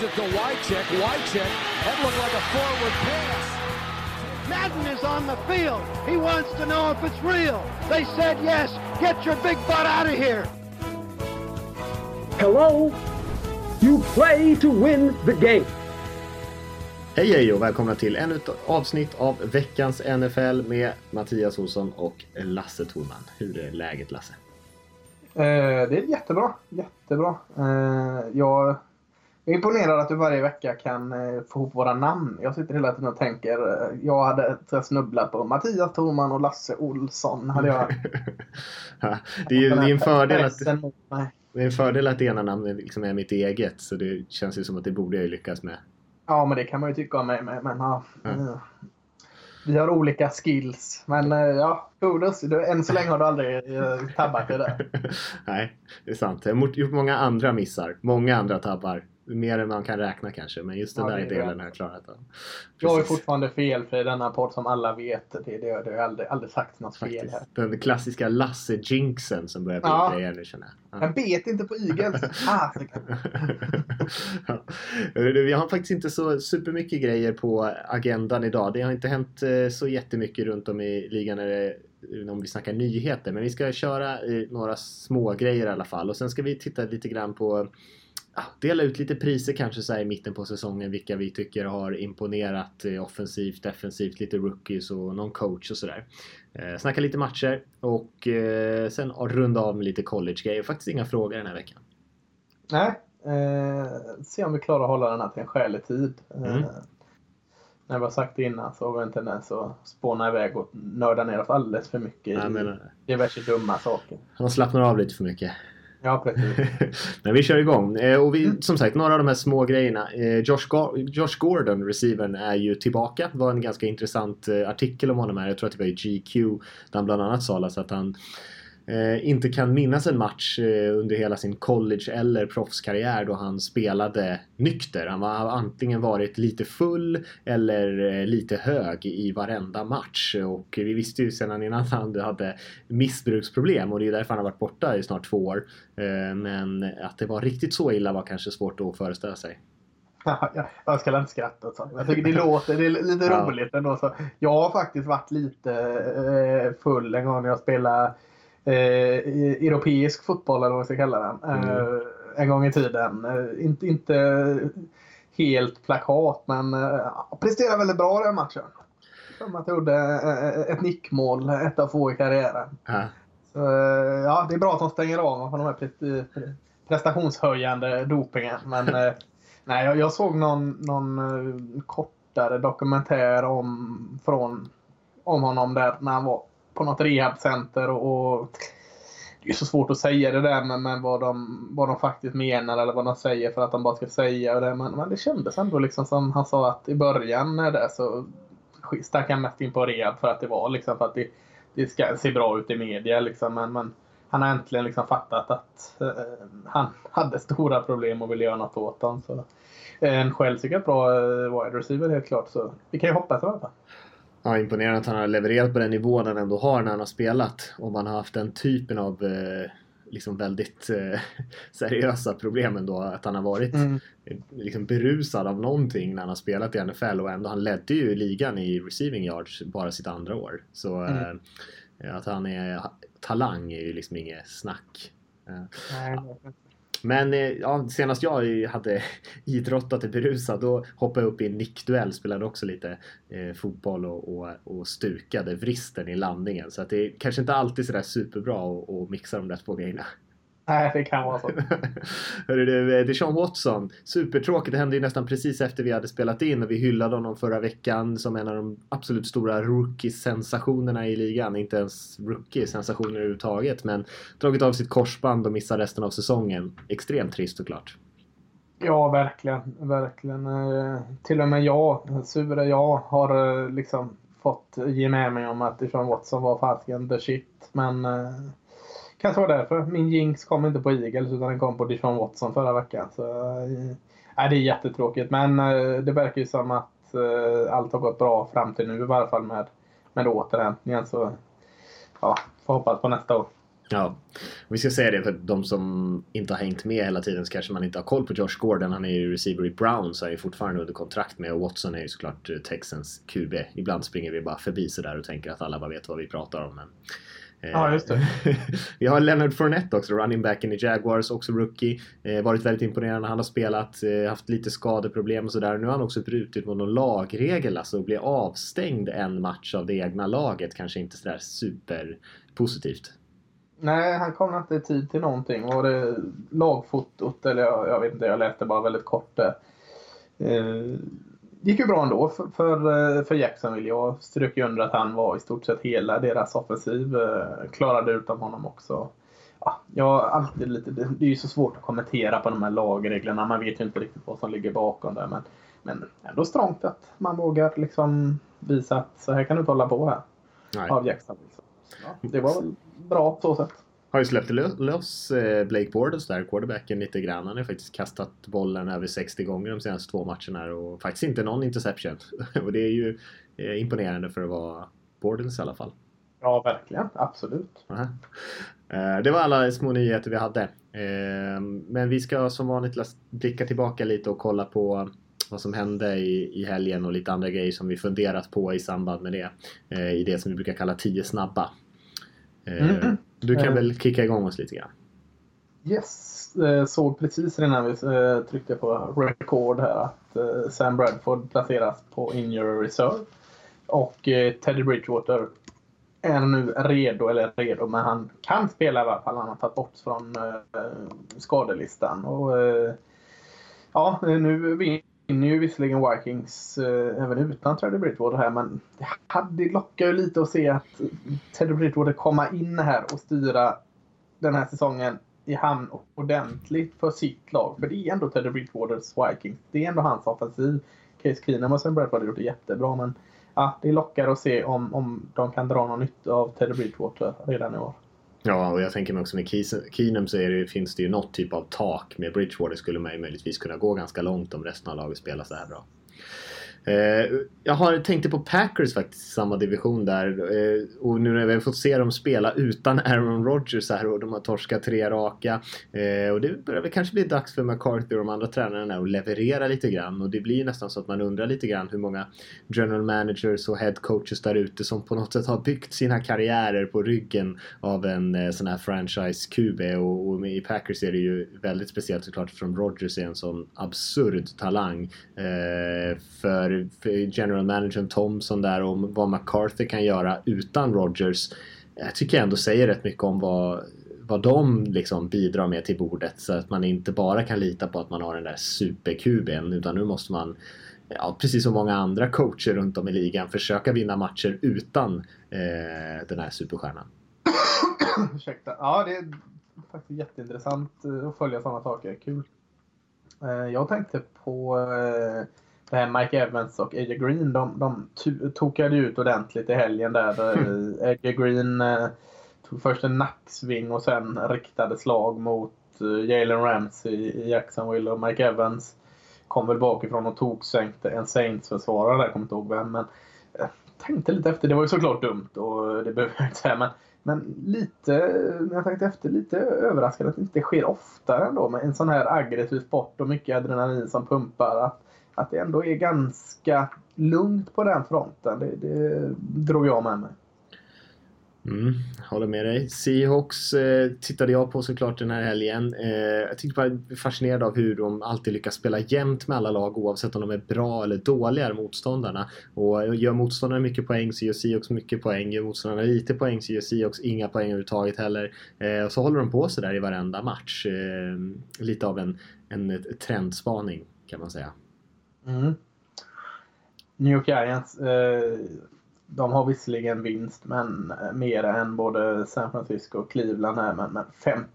Gives it to Wycheck. Wycheck. That looked like a forward pass. Madden is on the field. He wants to know if it's real. They said yes. Get your big butt out of here. Hello? You play to win the game. Hej hej och välkomna till ännu ett avsnitt av veckans NFL med Mattias Olsson och Lasse Thorman. Hur är läget Lasse? Eh, det är jättebra. Jättebra. Eh, jag är imponerad att du varje vecka kan eh, få ihop våra namn. Jag sitter hela tiden och tänker. Eh, jag hade snubblat på Mattias Thorman och Lasse Olsson. Hade jag, det är ju det är en fördel att, det är en fördel att det ena namnet liksom är mitt eget. Så det känns ju som att det borde jag lyckas med. Ja, men det kan man ju tycka om mig med. Men, ja, Mm. eh, vi har olika skills. Men eh, ja, kudos. Du, än så länge har du aldrig tabbat dig där. Nej, det är sant. Jag har gjort många andra missar. Många andra tabbar. Mer än man kan räkna kanske. Men just den Ja, där delen har jag klarat av. Jag är fortfarande felfri i denna podd som alla vet. Det, det, det har aldrig, aldrig sagt något fel här. Faktiskt. Den klassiska Lasse-jinxen som börjar bli Ja. grejer nu känner jag. Jag bet inte på. Ah, kan- Ja. Vi har faktiskt inte så supermycket grejer på agendan idag. Det har inte hänt eh, så jättemycket runt om i ligan när det, om vi snackar nyheter. Men vi ska köra eh, några små grejer i alla fall. Och sen ska vi titta lite grann på ja, dela ut lite priser kanske så i mitten på säsongen. Vilka vi tycker har imponerat eh, offensivt, defensivt, lite rookies och någon coach och sådär. Eh, snacka lite matcher och eh, sen runda av med lite college-grejer. Faktiskt inga frågor den här veckan. Nej. Eh, se om vi klarar att hålla den här till en skälig tid. Eh, Mm. När vi har sagt det innan så har vi en tendens att spåna iväg och nörda ner oss alldeles för mycket i diverse dumma saker. han slappnar av lite för mycket. Ja, precis. Men vi kör igång. Eh, och vi, som sagt, några av de här små grejerna. Eh, Josh, Josh Gordon, receivern, är ju tillbaka. Det var en ganska intressant eh, artikel om honom här. Jag tror att det var i GQ. Där han bland annat sa att han inte kan minnas en match eh, under hela sin college eller proffskarriär då han spelade nykter. Han har antingen varit lite full eller eh, lite hög i varenda match. Och vi visste ju sedan innan han hade missbruksproblem och det är därför han har varit borta i snart två år. Eh, Men att det var riktigt så illa var kanske svårt att föreställa sig. jag, ska inte skratta. Så. Jag tycker det låter det är lite roligt ändå. Så. Jag har faktiskt varit lite eh, full en gång när jag spelade eh, europeisk fotboll eller vad man ska kalla den. Eh, Mm. en gång i tiden. Eh, inte, inte helt plakat men eh, presterade väldigt bra den matchen. Som att gjorde eh, ett nickmål, ett av få i karriären. Ja. Så, eh, ja, det är bra att de stänger av från de här pre- pre- prestationshöjande dopingen. Men eh, nej, jag, jag såg någon, någon eh, kortare dokumentär om, från, om honom där när han var på något rehabcenter. Och, och det är så svårt att säga det där med, vad, de, vad de faktiskt menar eller vad de säger för att de bara ska säga det. Men, men det kändes ändå liksom som han sa att i början när det så stack han mest in på rehab för att det var liksom för att det, det ska se bra ut i media liksom. Men, men han har äntligen liksom fattat att eh, han hade stora problem och ville göra något åt dem. Så, eh, en självsäkert bra eh, wide receiver helt klart. Så vi kan ju hoppas i alla fall. Ja, imponerande att han har levererat på den nivån han ändå har när han har spelat. Om man har haft den typen av eh, liksom väldigt eh, seriösa problem ändå. Att han har varit Mm. eh, liksom berusad av någonting när han har spelat i NFL och ändå han ledde ju ligan i receiving yards bara sitt andra år. Så Mm. eh, att han är talang är ju liksom inget snack. Eh, Nej, men eh, ja, senast jag hade idrottat i berusad då hoppade jag upp i en nickduell, spelade också lite eh, fotboll och, och, och stukade vristen i landningen. Så att det är kanske inte alltid sådär superbra att mixa de där två grejerna. Nej, det kan vara så. Hörru du, eh, Deshaun Watson. Supertråkigt. Det hände ju nästan precis efter vi hade spelat in och vi hyllade honom förra veckan som en av de absolut stora rookie-sensationerna i ligan. Inte ens rookie-sensationer överhuvudtaget men dragit av sitt korsband och missar resten av säsongen. Extremt trist såklart. Ja, verkligen. verkligen. Eh, till och med jag, sura jag, har eh, liksom fått ge med mig om att Deshaun Watson var fasiken the shit. Men kanske var därför. Min jinx kom inte på Eagles utan den kom på Deshaun Watson förra veckan. Så, eh, nej, det är jättetråkigt. Men eh, det verkar ju som att eh, allt har gått bra fram till nu i varje fall med, med återhämtningen. Så ja, får hoppas på nästa år. Ja, vi ska säga det för de som inte har hängt med hela tiden så kanske man inte har koll på Josh Gordon. Han är ju receiver i Brown så är ju fortfarande under kontrakt med och Watson är ju såklart Texans QB. Ibland springer vi bara förbi sådär och tänker att alla bara vet vad vi pratar om. Men Ja, just det. vi har Leonard Fournette också, running backen i Jaguars, också rookie. Eh, varit väldigt imponerande. Han har spelat, eh, haft lite skadeproblem och sådär. Nu har han också brutit mot någon lagregel, alltså att bli avstängd en match av det egna laget. Kanske inte sådär superpositivt. Nej, han kom inte i tid till någonting. Var det lagfotot eller jag, jag vet inte, jag läste bara väldigt kort. Eh, gick ju bra ändå för, för, eh, för Jacksonville. Jag strök ju under att han var i stort sett hela deras offensiv. Eh, klarade utan honom också. Ja, jag alltid lite, det är ju så svårt att kommentera på de här lagreglerna. Man vet ju inte riktigt vad som ligger bakom det. Men, men ändå strångt att man vågar liksom visa att så här kan du inte hålla på här. Nej. Av Jacksonville. Så, ja, det var väl bra på så sätt. Har ju släppt loss eh, Blake Bortles där, quarterbacken, lite grann. Han har faktiskt kastat bollen över 60 gånger de senaste två matcherna och faktiskt inte någon interception. och det är ju eh, imponerande för att vara Bortles i alla fall. Ja, verkligen. Absolut. Aha. Eh, Det var alla små nyheter vi hade. Eh, Men vi ska som vanligt blicka tillbaka lite och kolla på vad som hände i, i helgen och lite andra grejer som vi funderat på i samband med det. I det som vi brukar kalla 10 snabba. Eh, Mm. Du kan Eh. väl kicka igång oss lite grann? Yes, eh, såg precis innan vi eh, tryckte på record här att Sam Bradford placeras på injury reserve. Och Teddy Bridgewater är nu redo, eller redo, men han kan spela i alla fall. Han har tagit bort från skadelistan. Och, ja, nu vinner ju visserligen Vikings eh, även utan Teddy Bridgewater här, men det hade lockar ju lite att se att Teddy Bridgewater komma in här och styra den här säsongen i hamn ordentligt för sitt lag. För det är ändå Teddy Bridgewaters Vikings. Det är ändå hans offensiv. Case Keenum och Sam Bradford har gjort det jättebra, men ja, det lockar att se om, om de kan dra någon nytta av Teddy Bridgewater redan i år. Ja, och jag tänker mig också med Keenum så är det, finns det ju något typ av tak. Med Bridgewater skulle man ju möjligtvis kunna gå ganska långt om resten av laget spelar så här bra. Eh, jag har tänkt på Packers faktiskt i samma division där. Eh, och nu när vi har fått se dem spela utan Aaron Rodgers här och de har torskat tre raka. Eh, och det börjar väl kanske bli dags för McCarthy och de andra tränarna att leverera lite grann. Och det blir nästan så att man undrar lite grann hur många general managers och head coaches där ute som på något sätt har byggt sina karriärer på ryggen av en sån här franchise QB. Och, och i Packers är det ju väldigt speciellt såklart från Rodgers är en sån absurd talang. För, för general managern Thompson där om vad McCarthy kan göra utan Rogers. Jag tycker jag ändå säger rätt mycket om vad, vad de liksom bidrar med till bordet. Så att man inte bara kan lita på att man har den där super-QB'n utan nu måste man Ja, precis som många andra coacher runt om i ligan försöka vinna matcher utan eh, den här superstjärnan. Ursäkta. Ja, det är faktiskt jätteintressant eh, att följa sådana saker. Kul. Eh, Jag tänkte på eh, Mike Evans och AJ Green. De, de tokade ut ordentligt i helgen där. Eh, AJ Green eh, tog först en nacksving och sen riktade slag mot eh, Jalen Ramsey i Jacksonville och Mike Evans kom väl bakifrån och toksänkte en Saints-försvarare där, jag kommer inte ihåg vem. Men eh, tänkte lite efter, det var ju såklart dumt och det behöver jag inte säga. Men, men lite, när jag tänkte efter, lite överraskad att det inte sker oftare ändå med en sån här aggressiv sport och mycket adrenalin som pumpar. Att, att det ändå är ganska lugnt på den fronten. Det, det drog jag med mig. Mm, håller med dig. Seahawks eh, tittade jag på såklart den här helgen. Eh, jag tycker bara jag fascinerad av hur de alltid lyckas spela jämnt med alla lag oavsett om de är bra eller dåliga motståndarna. Och eh, gör motståndarna mycket poäng så gör Seahawks mycket poäng. Gör motståndarna lite poäng så gör Seahawks inga poäng överhuvudtaget heller. Eh, och så håller de på sådär i varenda match. Eh, lite av en, en trendspaning kan man säga. Mm. New York Giants. Eh, de har visserligen vinst, men eh, mer än både San Francisco och Cleveland här. Men, men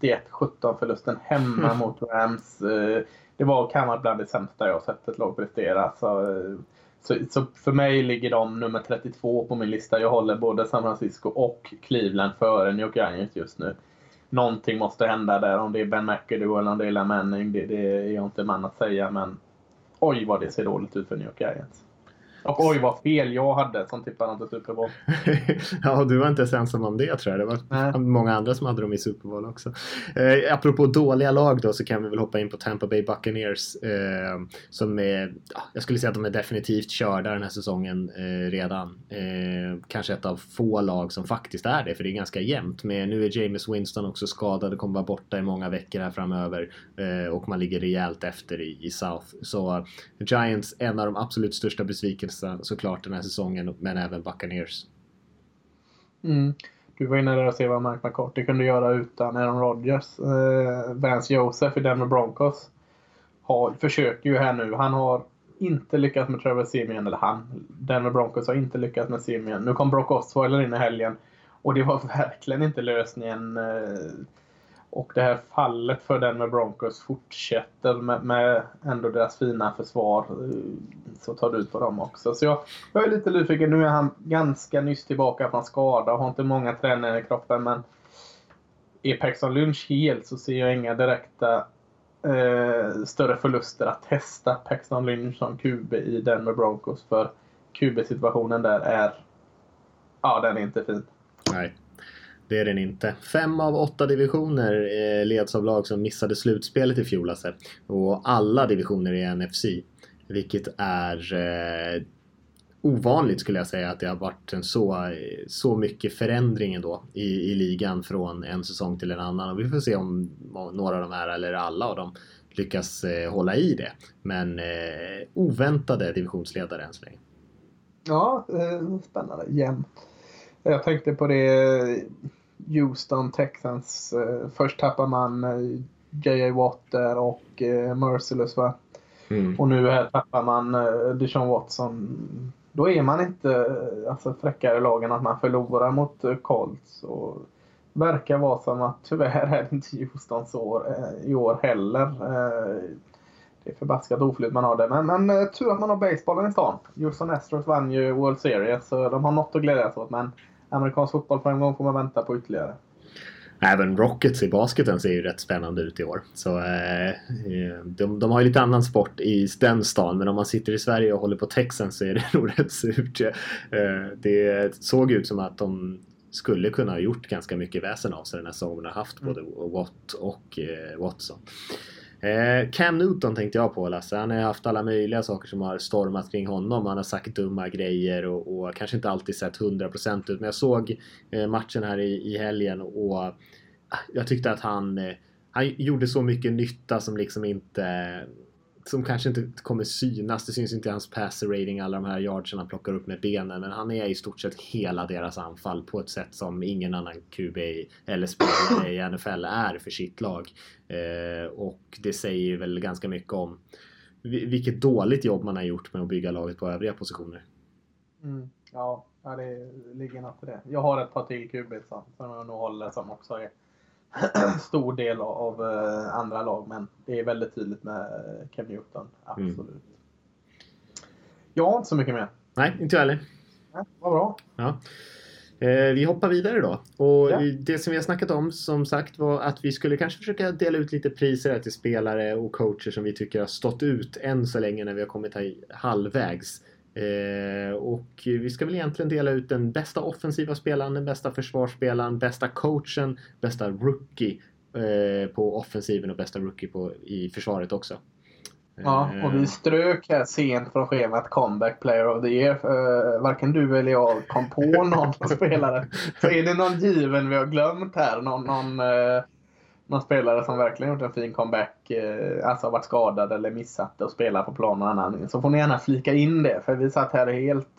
51-17 förlusten hemma mot Rams. Eh, det var kan vara bland det sämsta jag sett ett lag prestera. Så, eh, så, så för mig ligger de nummer 32 på min lista. Jag håller både San Francisco och Cleveland före New York Giants just nu. Någonting måste hända där. Om det är Ben McAdoo eller om det är Manning, det, det är jag inte man att säga. Men oj vad det ser dåligt ut för New York Giants. Och oj vad fel jag hade som tippade dem till Super Bowl. ja, du var inte ens ensam om det tror jag. Det var Nej. många andra som hade dem i Super Bowl också. Eh, apropå dåliga lag då så kan vi väl hoppa in på Tampa Bay Buccaneers. Eh, som är, ja, jag skulle säga att de är definitivt körda den här säsongen eh, redan. Eh, kanske ett av få lag som faktiskt är det, för det är ganska jämnt. Men nu är James Winston också skadad och kommer vara borta i många veckor här framöver. Eh, och man ligger rejält efter i, i South. Så Giants, en av de absolut största besvikelserna såklart den här säsongen, men även Buccaneers. Mm. Du var inne där och se vad Mark McCarthy kunde göra utan Aaron Rodgers. Eh, Vance Joseph i Denver Broncos har, försöker ju här nu. Han har inte lyckats med Trevor Simeon, eller han. Denver Broncos har inte lyckats med Simeon. Nu kom Brock Osweiler in i helgen och det var verkligen inte lösningen. Eh, och det här fallet för Denver Broncos fortsätter med, med ändå deras fina försvar. Eh, så tar det ut på dem också. Så jag, jag är lite nyfiken. Nu är han ganska nyss tillbaka från skada och har inte många träningar i kroppen. Men är Paxton Lynch helt så ser jag inga direkta eh, större förluster att testa Paxton Lynch som QB i Denver Broncos. För QB-situationen där är... Ja, den är inte fin. Nej, det är den inte. Fem av åtta divisioner eh, leds av lag som missade slutspelet i fjol alltså. Och alla divisioner är NFC. Vilket är eh, ovanligt skulle jag säga att det har varit en så, så mycket förändring ändå i, i ligan från en säsong till en annan. Och vi får se om några av de här, eller alla av dem, lyckas eh, hålla i det. Men eh, oväntade divisionsledare än så länge. Ja, eh, spännande. Jämnt. Jag tänkte på det Houston Texans. Eh, först tappar man eh, J.A. Watt där och eh, Merciless va. Mm. Och nu här tappar man Deshaun Watson. Då är man inte alltså, fräckare lagen att man förlorar mot Colts. Och verkar vara som att tyvärr är det inte Houstons år i år heller. Det är förbaskat oflyt man har det. Men, men tur att man har basebollen i stan. Houston Astros vann ju World Series så de har något att glädjas åt. Men amerikansk fotbollsframgång får man vänta på ytterligare. Även Rockets i basketen ser ju rätt spännande ut i år. Så eh, de, de har ju lite annan sport i den stan men om man sitter i Sverige och håller på Texans så är det nog rätt surt. Eh, det såg ut som att de skulle kunna ha gjort ganska mycket väsen av sig den här säsongen har haft både Watt och eh, Watson. Eh, Cam Newton tänkte jag på Lasse. Han har haft alla möjliga saker som har stormat kring honom. Han har sagt dumma grejer och, och kanske inte alltid sett 100% ut. Men jag såg eh, matchen här i, i helgen och ah, jag tyckte att han, eh, han gjorde så mycket nytta som liksom inte som kanske inte kommer synas. Det syns inte i hans passer rating, alla de här yardsen han plockar upp med benen. Men han är i stort sett hela deras anfall på ett sätt som ingen annan QB eller spelare i NFL är för sitt lag. Eh, och det säger väl ganska mycket om vilket dåligt jobb man har gjort med att bygga laget på övriga positioner. Mm. Ja, det ligger något i det. Jag har ett par till QB som jag nog håller som också är stor del av uh, andra lag. Men det är väldigt tydligt med Cam Newton. Absolut. Mm. Jag har inte så mycket mer. Nej, inte jag heller. Ja, vad bra. Ja. Eh, vi hoppar vidare då. Och ja. det som vi har snackat om som sagt var att vi skulle kanske försöka dela ut lite priser till spelare och coacher som vi tycker har stått ut än så länge när vi har kommit här halvvägs. Eh, och vi ska väl egentligen dela ut den bästa offensiva spelaren, den bästa försvarsspelaren, bästa coachen, bästa rookie eh, på offensiven och bästa rookie på, i försvaret också. Ja, och vi strök här sent från schemat Comeback Player of the Year. Varken du eller jag kom på någon spelare. Så är det någon given vi har glömt här? Någon, någon, någon spelare som verkligen gjort en fin comeback, uh, alltså varit skadad eller missat och spelar på plan någon annan Så får ni gärna flika in det. För vi satt här helt...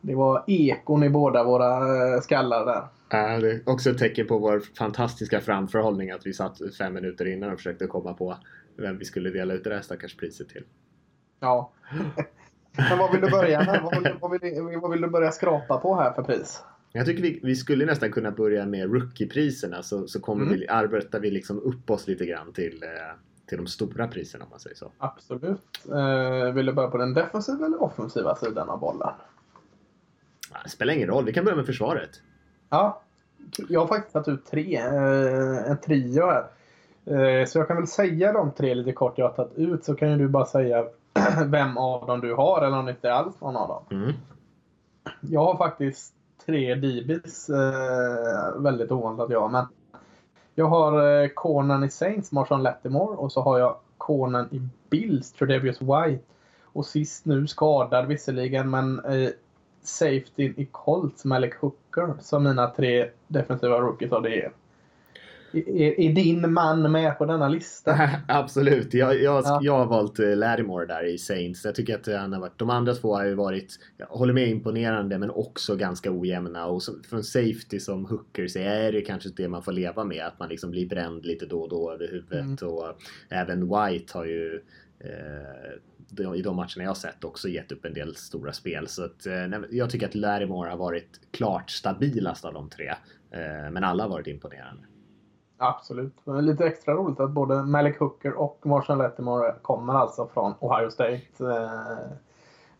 det var ekon i båda våra skallar där. Ja, det är också ett tecken på vår fantastiska framförhållning att vi satt fem minuter innan och försökte komma på vem vi skulle dela ut det där stackars priset till. Ja. Men vad vill du börja med? Vad vill, vad, vill, vad vill, du börja skrapa på här för pris? Jag tycker vi, vi skulle nästan kunna börja med rookie-priserna så, så kommer mm. vi, arbetar vi liksom upp oss lite grann till, eh, till de stora priserna om man säger så. Absolut. Eh, vill du börja på den defensiva eller offensiva sidan av bollen? Det spelar ingen roll, vi kan börja med försvaret. Ja, jag har faktiskt tagit ut tre. Eh, en trio här. Så jag kan väl säga de tre lite kort jag har tagit ut så kan ju du bara säga vem av dem du har eller om det inte är alls någon av dem. Mm. Jag har faktiskt tre DBs. Eh, väldigt ovanligt jag har. Men jag har eh, Conan i Saints, Marshawn Lattimore. Och så har jag Conan i Bills, Tredavious White. Och sist nu skadad visserligen, men eh, safety i Colts, Malik Hooker. Som mina tre defensiva rookies av det är. Är, är din man med på denna lista? Absolut. Jag, jag, Ja. jag har valt eh, Lattimore där i Saints. Jag tycker att han har varit, de andra två har ju varit, jag håller med, imponerande men också ganska ojämna. Och så, från safety som hooker så är det kanske det man får leva med. Att man liksom blir bränd lite då och då över huvudet. Mm. Och även White har ju eh, de, i de matcherna jag har sett också gett upp en del stora spel. Så att, eh, jag tycker att Lattimore har varit klart stabilast av de tre. Eh, men alla har varit imponerande. Absolut. Men lite extra roligt att både Malik Hooker och Marshall Lattimore kommer alltså från Ohio State. Eh,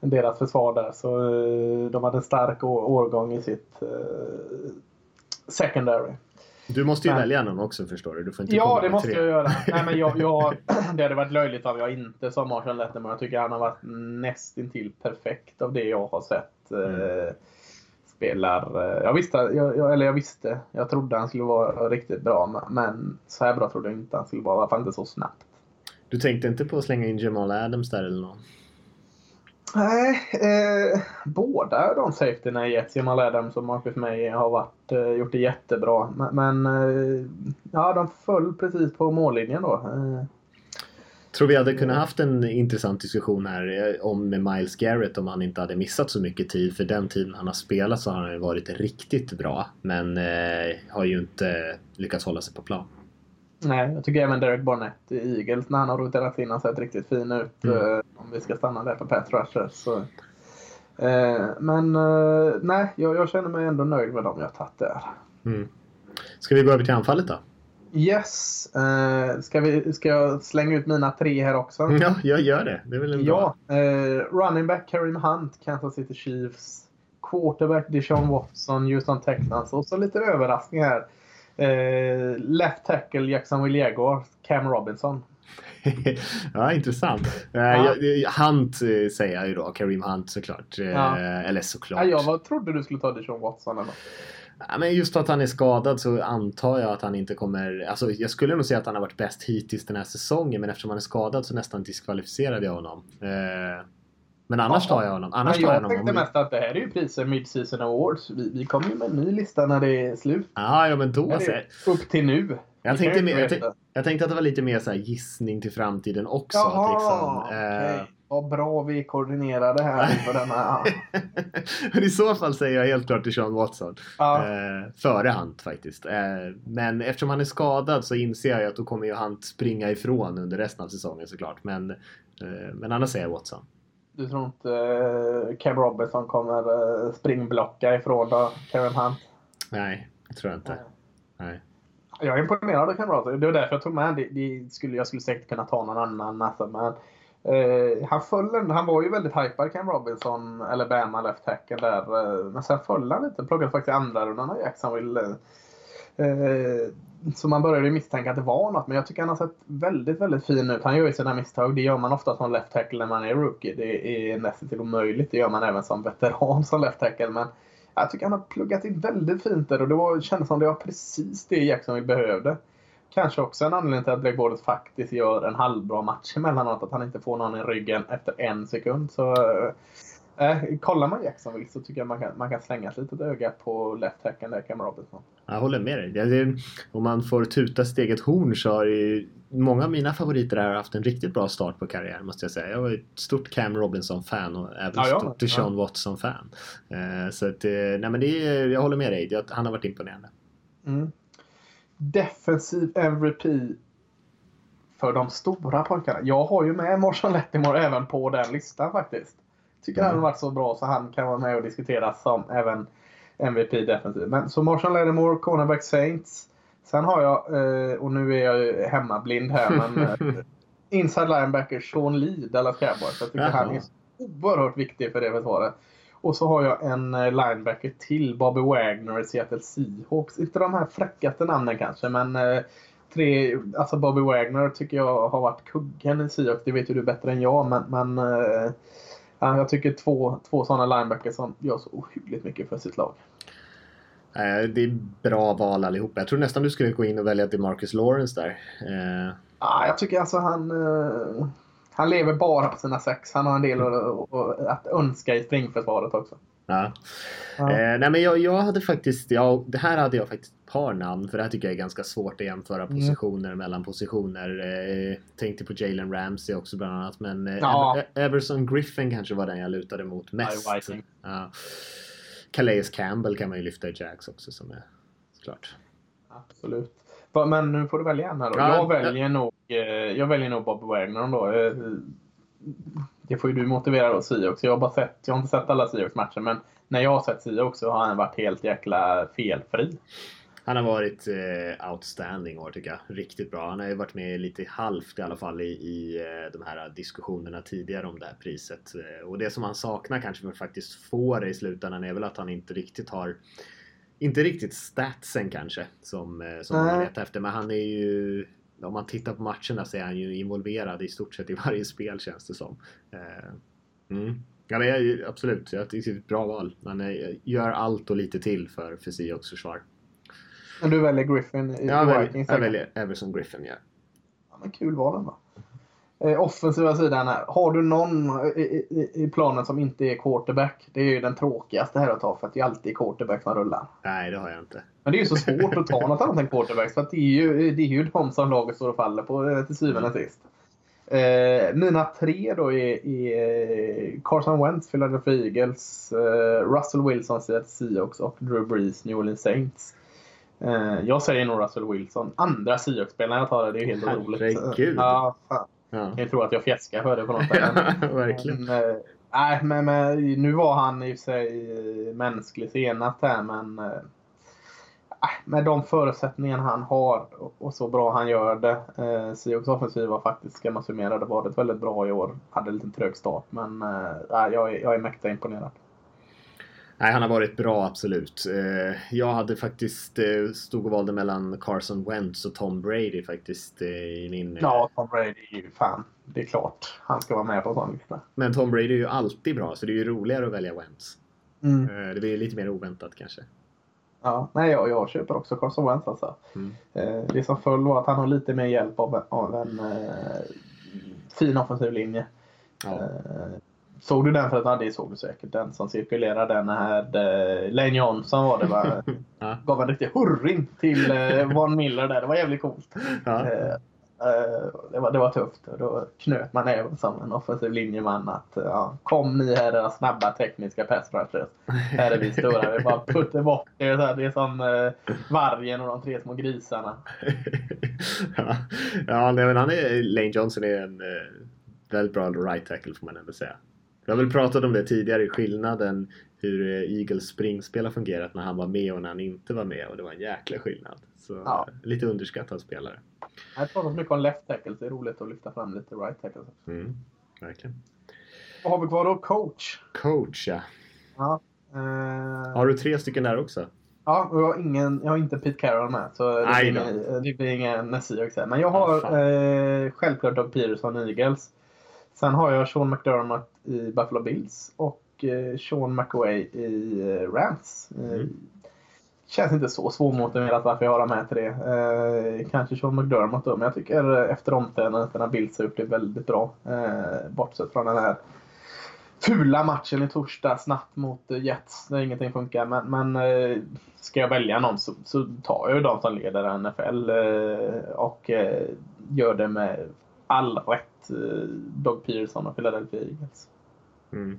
deras försvar där. Så eh, de hade en stark årgång i sitt eh, secondary. Du måste ju Men- välja någon också förstår du. Du får inte Ja, det måste tre. jag göra. Nej, men jag, jag, det hade varit löjligt om jag inte sa Marshall Lattimore. Jag tycker han har varit nästintill perfekt av det jag har sett. Eh, spelar... Eh, jag visste, jag, jag, eller jag visste, jag trodde han skulle vara riktigt bra. men- så här bra trodde jag inte han skulle vara. I alla fall inte så snabbt. Du tänkte inte på att slänga in Jamal Adams där eller något? Nej, eh, båda de safetyna i Jets, Jamal Adams och Marcus May, har varit, eh, gjort det jättebra. Men, men eh, ja, de föll precis på mållinjen då. Tror vi hade kunnat haft en intressant diskussion här eh, om med Miles Garrett om han inte hade missat så mycket tid. För den tiden han har spelat så har han varit riktigt bra. Men eh, har ju inte lyckats hålla sig på plan. nej, jag tycker även Derek Barnett i Eagles, när han har roterat in, har sett riktigt fin ut. Mm. Eh, om vi ska stanna där på Pat Rusher. Så. Eh, men eh, nej, jag, jag känner mig ändå nöjd med dem jag tagit där. Mm. Ska vi gå över till anfallet då? Yes, eh, ska, vi, ska jag slänga ut mina tre här också? Ja, jag gör det. Det är väl en bra... Ja, eh, running back Kareem Hunt, Kansas City Chiefs. Quarterback Deshaun Watson, Houston Texans. Och så lite överraskning här. Eh, left tackle Jacksonville Jaguars, Cam Robinson. ja, intressant. Ja. Hunt säger jag ju då. Kareem Hunt såklart. Ja. Eller såklart. Ja, jag var, trodde du skulle ta Deshaun Watson eller. Ja, men just att han är skadad så antar jag att han inte kommer... Alltså, jag skulle nog säga att han har varit bäst hittills den här säsongen men eftersom han är skadad så nästan diskvalificerade jag honom. Eh, men annars Ja. tar jag honom. Annars Men tar jag jag honom. tänkte mest att det här är ju priser Mid-Season Awards. Vi, vi kommer ju med en ny lista när det är slut. Ja, ja, men då så. upp till nu. Jag tänkte, jag, veta. tänk- jag tänkte att det var lite mer så gissning till framtiden också. att Jaha, liksom, eh. Vad bra vi är koordinerade här inför denna. I så fall säger jag helt klart till Sean Watson. Ja. Eh, före Hunt faktiskt. Eh, men eftersom han är skadad så inser jag att då kommer ju Hunt springa ifrån under resten av säsongen såklart. Men, eh, men annars säger jag Watson. Du tror inte uh, Cam Robinson kommer uh, springblocka ifrån då, Kevin Hunt? Nej, det tror jag inte. Nej. Jag är imponerad av Cam Robinson. Det var därför jag tog med det, det skulle, Jag skulle säkert kunna ta någon annan. Alltså, men, eh, han, föll, han var ju väldigt hypad Cam Robinson, eller Bama left tackle där. eh, men sen föll han lite. Plockade faktiskt i andra rundan av Jacksonville. Eh, så man började ju misstänka att det var något. Men jag tycker han har sett väldigt, väldigt fin ut. Han gör ju sina misstag. Det gör man ofta som left tackle när man är rookie. Det är nästan till omöjligt. Det gör man även som veteran som left tackle. Men jag tycker han har pluggat in väldigt fint där och det var, kändes som det var precis det Jackson behövde. Kanske också en anledning till att Blake Bortles faktiskt gör en halvbra match emellanåt. Att han inte får någon i ryggen efter en sekund. Så eh, kollar man Jacksonville så tycker jag man kan, man kan slänga ett litet öga på left tacken där, Cam Robinson. Jag håller med dig. Det, det, om man får tuta sitt eget horn så har ju många av mina favoriter här haft en riktigt bra start på karriären måste jag säga. Jag var ett stort Cam Robinson-fan och även Ja, ja, stort Deshaun Watson-fan. Eh, så att, eh, nej men det är, jag håller med dig. Det- Han har varit imponerande. Mm. Defensiv MVP för de stora pojkarna. Jag har ju med Marshall Lattimore även på den listan faktiskt. Tycker Mm. han har varit så bra så han kan vara med och diskuteras som även MVP defensiv. Men så Marshall Lattimore, cornerback Saints. Sen har jag, eh, och nu är jag ju hemmablind här, men eh, inside linebacker Sean Lee, Dallas Cowboys. Jag tycker Jaha. han är oerhört viktig för det försvaret. Och så har jag en eh, linebacker till, Bobby Wagner i Seattle Seahawks. Inte de här fräckaste namnen kanske, men eh, tre, alltså Bobby Wagner tycker jag har varit kuggen i Seahawks. Det vet ju du bättre än jag. Men, men eh, ja, jag tycker två, två sådana linebackers som gör så ohyggligt mycket för sitt lag. Det är bra val allihopa. Jag tror nästan du skulle gå in och välja DeMarcus Lawrence där. Ja, jag tycker alltså han... han lever bara på sina sex. Han har en del att, önska i springförsvaret också. ja. Ja. Eh, nej men jag, jag hade faktiskt, ja, det här hade jag faktiskt ett par namn för det här tycker jag är ganska svårt att jämföra Mm. positioner mellan positioner. Eh, tänkte på Jalen Ramsey också bland annat men eh, Ja. Ever- Everson Griffin kanske var den jag lutade mot mest. Ja. Calais Campbell kan man ju lyfta i Jacks också som är såklart. Absolut. Men nu får du välja en här då. Ja, jag, väljer nog, eh, jag väljer nog Bob Wagner då. Eh, Det får ju du motivera då, Seahawks. Jag har, bara sett, jag har inte sett alla Seahawks-matcher, men när jag har sett Seahawks så har han varit helt jäkla felfri. Han har varit eh, outstanding år tycker jag. Riktigt bra. Han har ju varit med lite halvt i alla fall i, i eh, de här diskussionerna tidigare om det här priset. Och det som han saknar kanske för att faktiskt få det i slutändan är väl att han inte riktigt har inte riktigt statsen kanske som, eh, som man vet efter. Men han är ju om man tittar på matcherna så är han ju involverad i stort sett i varje spel känns det som. Eh, mm. Ja, men jag, absolut, jag tycker det är ett bra val. Han är, gör allt och lite till för, för Seahawks försvar. Men du väljer Griffin i väljer, Vikings? jag väljer Everson Griffin, ja. Ja, men kul val ändå. Eh, offensiva sidan här. Har du någon i, i, i planen som inte är quarterback? Det är ju den tråkigaste här att ta för att det är alltid quarterback som rullar. Nej, det har jag inte. Men det är ju så svårt att ta något annat än quarterbacks för att det är ju, det är ju de som laget står och faller på eh, till syvende och sist. Eh, mina tre då är, är Carson Wentz, Philadelphia Eagles, eh, Russell Wilson, Seattle Seahawks och Drew Brees, New Orleans Saints. Eh, jag säger nog Russell Wilson. Andra Seahawks-spelare jag tar det, det är helt otroligt. Herregud. Ja, fan. Ja, Jag tror att jag fjäskar för det på något sätt. verkligen. Men, nej, men, men nu var han i och för sig mänsklig senast här, men eh, äh, med de förutsättningarna han har och, så bra han gör det. Eh, Seahawks offensiv var faktiskt, ska man summera det, varit väldigt bra i år. Hade en liten trög start, men eh, nej, jag, är, jag är mäkta imponerad. Nej, han har varit bra, absolut. Eh, Jag hade faktiskt eh, stod och valde mellan Carson Wentz och Tom Brady faktiskt eh, i min... Ja, Tom Brady är ju fan, det är klart. Han ska vara med på en sån lista. Men Tom Brady är ju alltid bra, så det är ju roligare att välja Wentz. Mm. Det blir lite mer oväntat kanske. Ja, nej, jag, jag köper också Carson Wentz alltså. Mm. Det som föll var att han har lite mer hjälp av, en- av en fin offensiv linje. Ja. Såg du den? För att ja, det såg du säkert. Den som cirkulerade den här. Eh, Lane Johnson var det va? Gav en riktig hurring till eh, Von Miller där. Det var jävligt coolt. Ja. Eh, eh, det, var, det var tufft. Då knöt man även som en offensiv linjeman att ja, kom ni här era snabba tekniska pass rushers. Här är vi stora. Vi bara puttar bort det. Så här, Det är som eh, vargen och de tre små grisarna. ja, ja nej, men han är, Lane Johnson är en eh, väldigt bra right tackle får man ändå säga. Jag har väl pratat om det tidigare, skillnaden hur eh, Eagles springspel har fungerat när han var med och när han inte var med och det var en jäkla skillnad. Så Ja. eh, lite underskattad spelare. Jag har pratat mycket om left tackles. Det är roligt att lyfta fram lite right tackles. Mm, verkligen. Vad har vi kvar då? Coach. Coach ja. Ja. Eh, Har du tre stycken där också? Ja, och jag har, ingen, jag har inte Pete Carroll med. Så det blir, ingen, det blir här. Men jag har fan. eh, självklart Doug Peterson Eagles. Sen har jag Sean McDermott i Buffalo Bills och eh, Sean McWay i eh, Rams. Eh, Mm. Känns inte så svårmotiverat varför jag har de här tre. Eh, kanske Sean McDermott då, men jag tycker efter omständigheterna Bills har gjort det väldigt bra. Eh, bortsett från den här fula matchen i torsdag snabbt mot Jets där ingenting funkar. Men, men eh, ska jag välja någon så, så tar jag ju de som leder NFL eh, och gör det med all rätt. Doug Pearson och Philadelphia Eagles. Mm.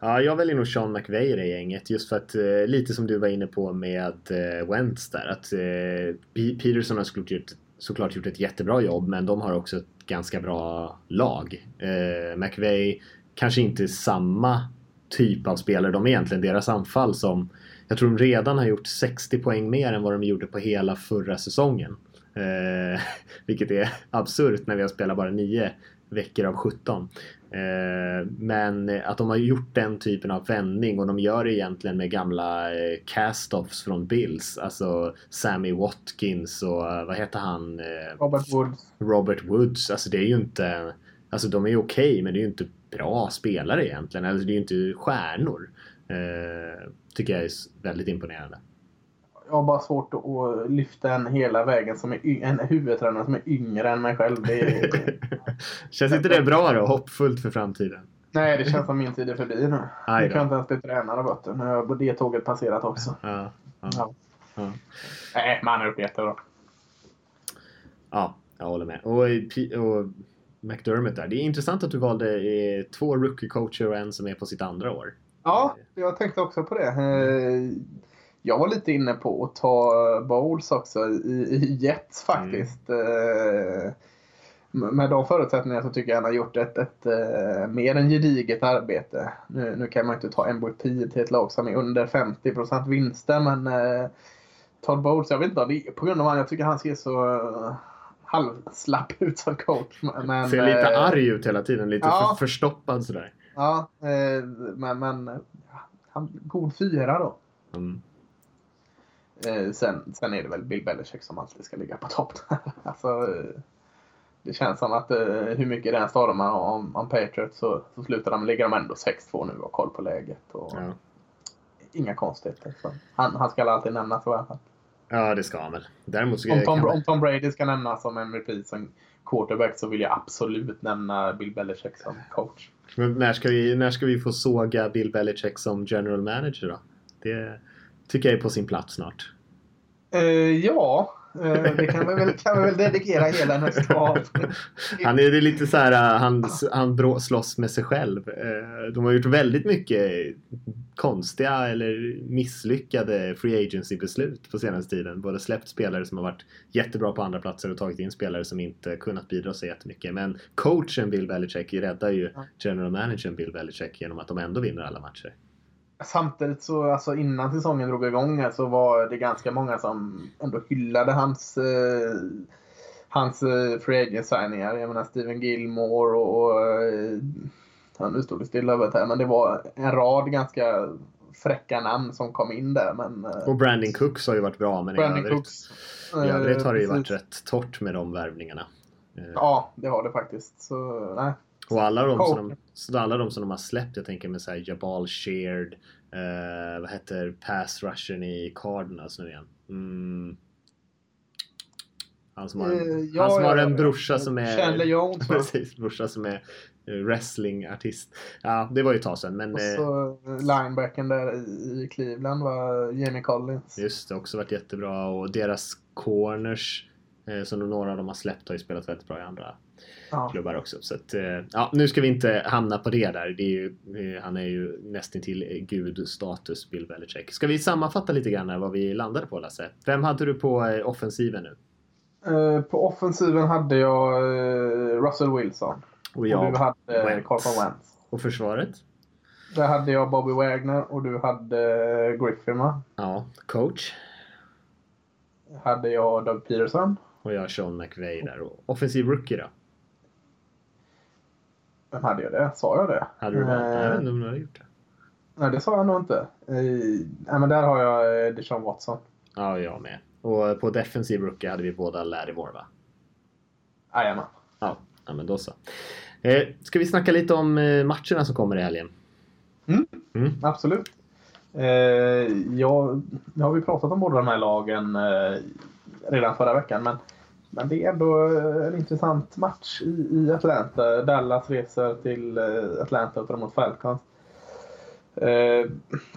Ja, jag väljer nog Sean McVay i det gänget just för att eh, lite som du var inne på med eh, Wentz där att eh, Peterson har såklart gjort, såklart gjort ett jättebra jobb men de har också ett ganska bra lag. Eh, McVay kanske inte samma typ av spelare. De är egentligen deras anfall som jag tror de redan har gjort 60 poäng mer än vad de gjorde på hela förra säsongen. Eh, vilket är absurt när vi har spelat bara 9 veckor av 17. Eh, men att de har gjort den typen av vändning och de gör det egentligen med gamla eh, cast-offs från Bills. Alltså Sammy Watkins och eh, vad heter han? Robert Woods. Robert Woods. Alltså det är ju inte... Alltså de är okej okay, men det är ju inte bra spelare egentligen. Alltså det är ju inte stjärnor. Tycker jag är väldigt imponerande. Jag har bara svårt att lyfta en hela vägen som är en huvudtränare som är yngre än mig själv. Är... känns inte det bra då? Hoppfullt för framtiden? Nej, det känns som min tid är förbi nu. Nu kan inte ens bli tränare vet Nu har det tåget passerat också. Ja, ja, ja. ja. Nej, man är uppe jättebra. Ja, jag håller med. Och, och McDermott där. Det är intressant att du valde eh, två rookie-coacher och en som är på sitt andra år. Ja, jag tänkte också på det. Eh, jag var lite inne på att ta Bowles också i, i Jets faktiskt. Mm. Med de förutsättningarna så tycker jag han har gjort ett, ett, ett mer än gediget arbete. Nu, nu, kan man inte ta MVP till ett lag som är under 50% vinster men eh, Todd Bowles, jag vet inte om det är på grund av att jag tycker han ser så halvslapp ut som coach. Men, ser lite eh, arg ut hela tiden, lite ja, för, förstoppad sådär. Ja, eh, men, men han, god fyra då. Mm. Eh, sen, sen är det väl Bill Belichick som alltid ska ligga på topp. alltså, det känns som att hur mycket den stormar om, om Patriots så, så slutar de, ligger de ändå 6-2 nu och koll på läget. Och ja. Inga konstigheter. Så han, han ska alltid nämnas i alla fall. Ja, det ska han väl. Däremot om, Tom, om Tom Brady ska nämnas som MVP som quarterback så vill jag absolut nämna Bill Belichick som coach. Men när ska vi, när ska vi få såga Bill Belichick som general manager då? Det tycker jag är på sin plats snart. Uh, ja, uh, det kan vi, väl, kan vi väl dedikera hela nästa av. Han är lite så här, uh, han, han slåss med sig själv. De har gjort väldigt mycket konstiga eller misslyckade free agency beslut på senaste tiden. Både släppt spelare som har varit jättebra på andra platser och tagit in spelare som inte kunnat bidra så jättemycket. Men coachen Bill Belichick räddar ju general managern Bill Belichick genom att de ändå vinner alla matcher. Samtidigt så, alltså innan säsongen drog igång så var det ganska många som ändå hyllade hans eh, hans eh, free agent signingar. Jag menar Steven Gilmore och, och eh, ja, nu stod det stilla över här, men det var en rad ganska fräcka namn som kom in där. Men, eh, och Brandon Cooks har ju varit bra, men Brandon i övrigt, Cooks, i övrigt har det ju varit rätt torrt med de värvningarna. Ja, det har det faktiskt. Så, nej. Och alla de, som de, så alla de som de har släppt, jag tänker med så Jabal Sheard, eh, vad heter pass rushen i Cardinals nu igen? Mm. Han som har en, uh, ja, han som ja, har en ja, brorsa som är... Chandler Jones Precis, brorsa som är wrestlingartist. Ja, det var ju ett tag sedan. Men, och så eh, linebacken där i Cleveland var Jamie Collins. Just det, också varit jättebra. Och deras corners eh, som några av dem har släppt har ju spelat väldigt bra i andra ja. klubbar också. Så att, eh, ja, nu ska vi inte hamna på det där. Det är ju, eh, han är ju nästan till gudstatus, Bill Belichick. Ska vi sammanfatta lite grann vad vi landade på, Lasse? Vem hade du på eh, offensiven nu? På offensiven hade jag Russell Wilson. Och jag och du hade Carson Wentz. Och försvaret? Där hade jag Bobby Wagner och du hade Griffin va? Ja, coach. Hade jag Doug Peterson. Och jag Sean McVay där. Och offensiv rookie då? Vem hade jag det? Sa jag det? Hade du det? Eh, jag vet inte om du hade gjort det. Nej, det sa jag nog inte. Eh, men där har jag eh, Deshaun Watson. Ja, jag med. Och på defensiv rookie hade vi båda Larry Moore, va? Jajamän. Ja, ja, men då så. Eh, ska vi snacka lite om eh, matcherna som kommer i helgen? Mm, mm. Absolut. Eh, ja, nu har vi pratat om båda de här lagen eh, redan förra veckan, men men det är ändå eh, en intressant match i, i Atlanta. Dallas reser till eh, Atlanta och tar emot Falcons. Eh,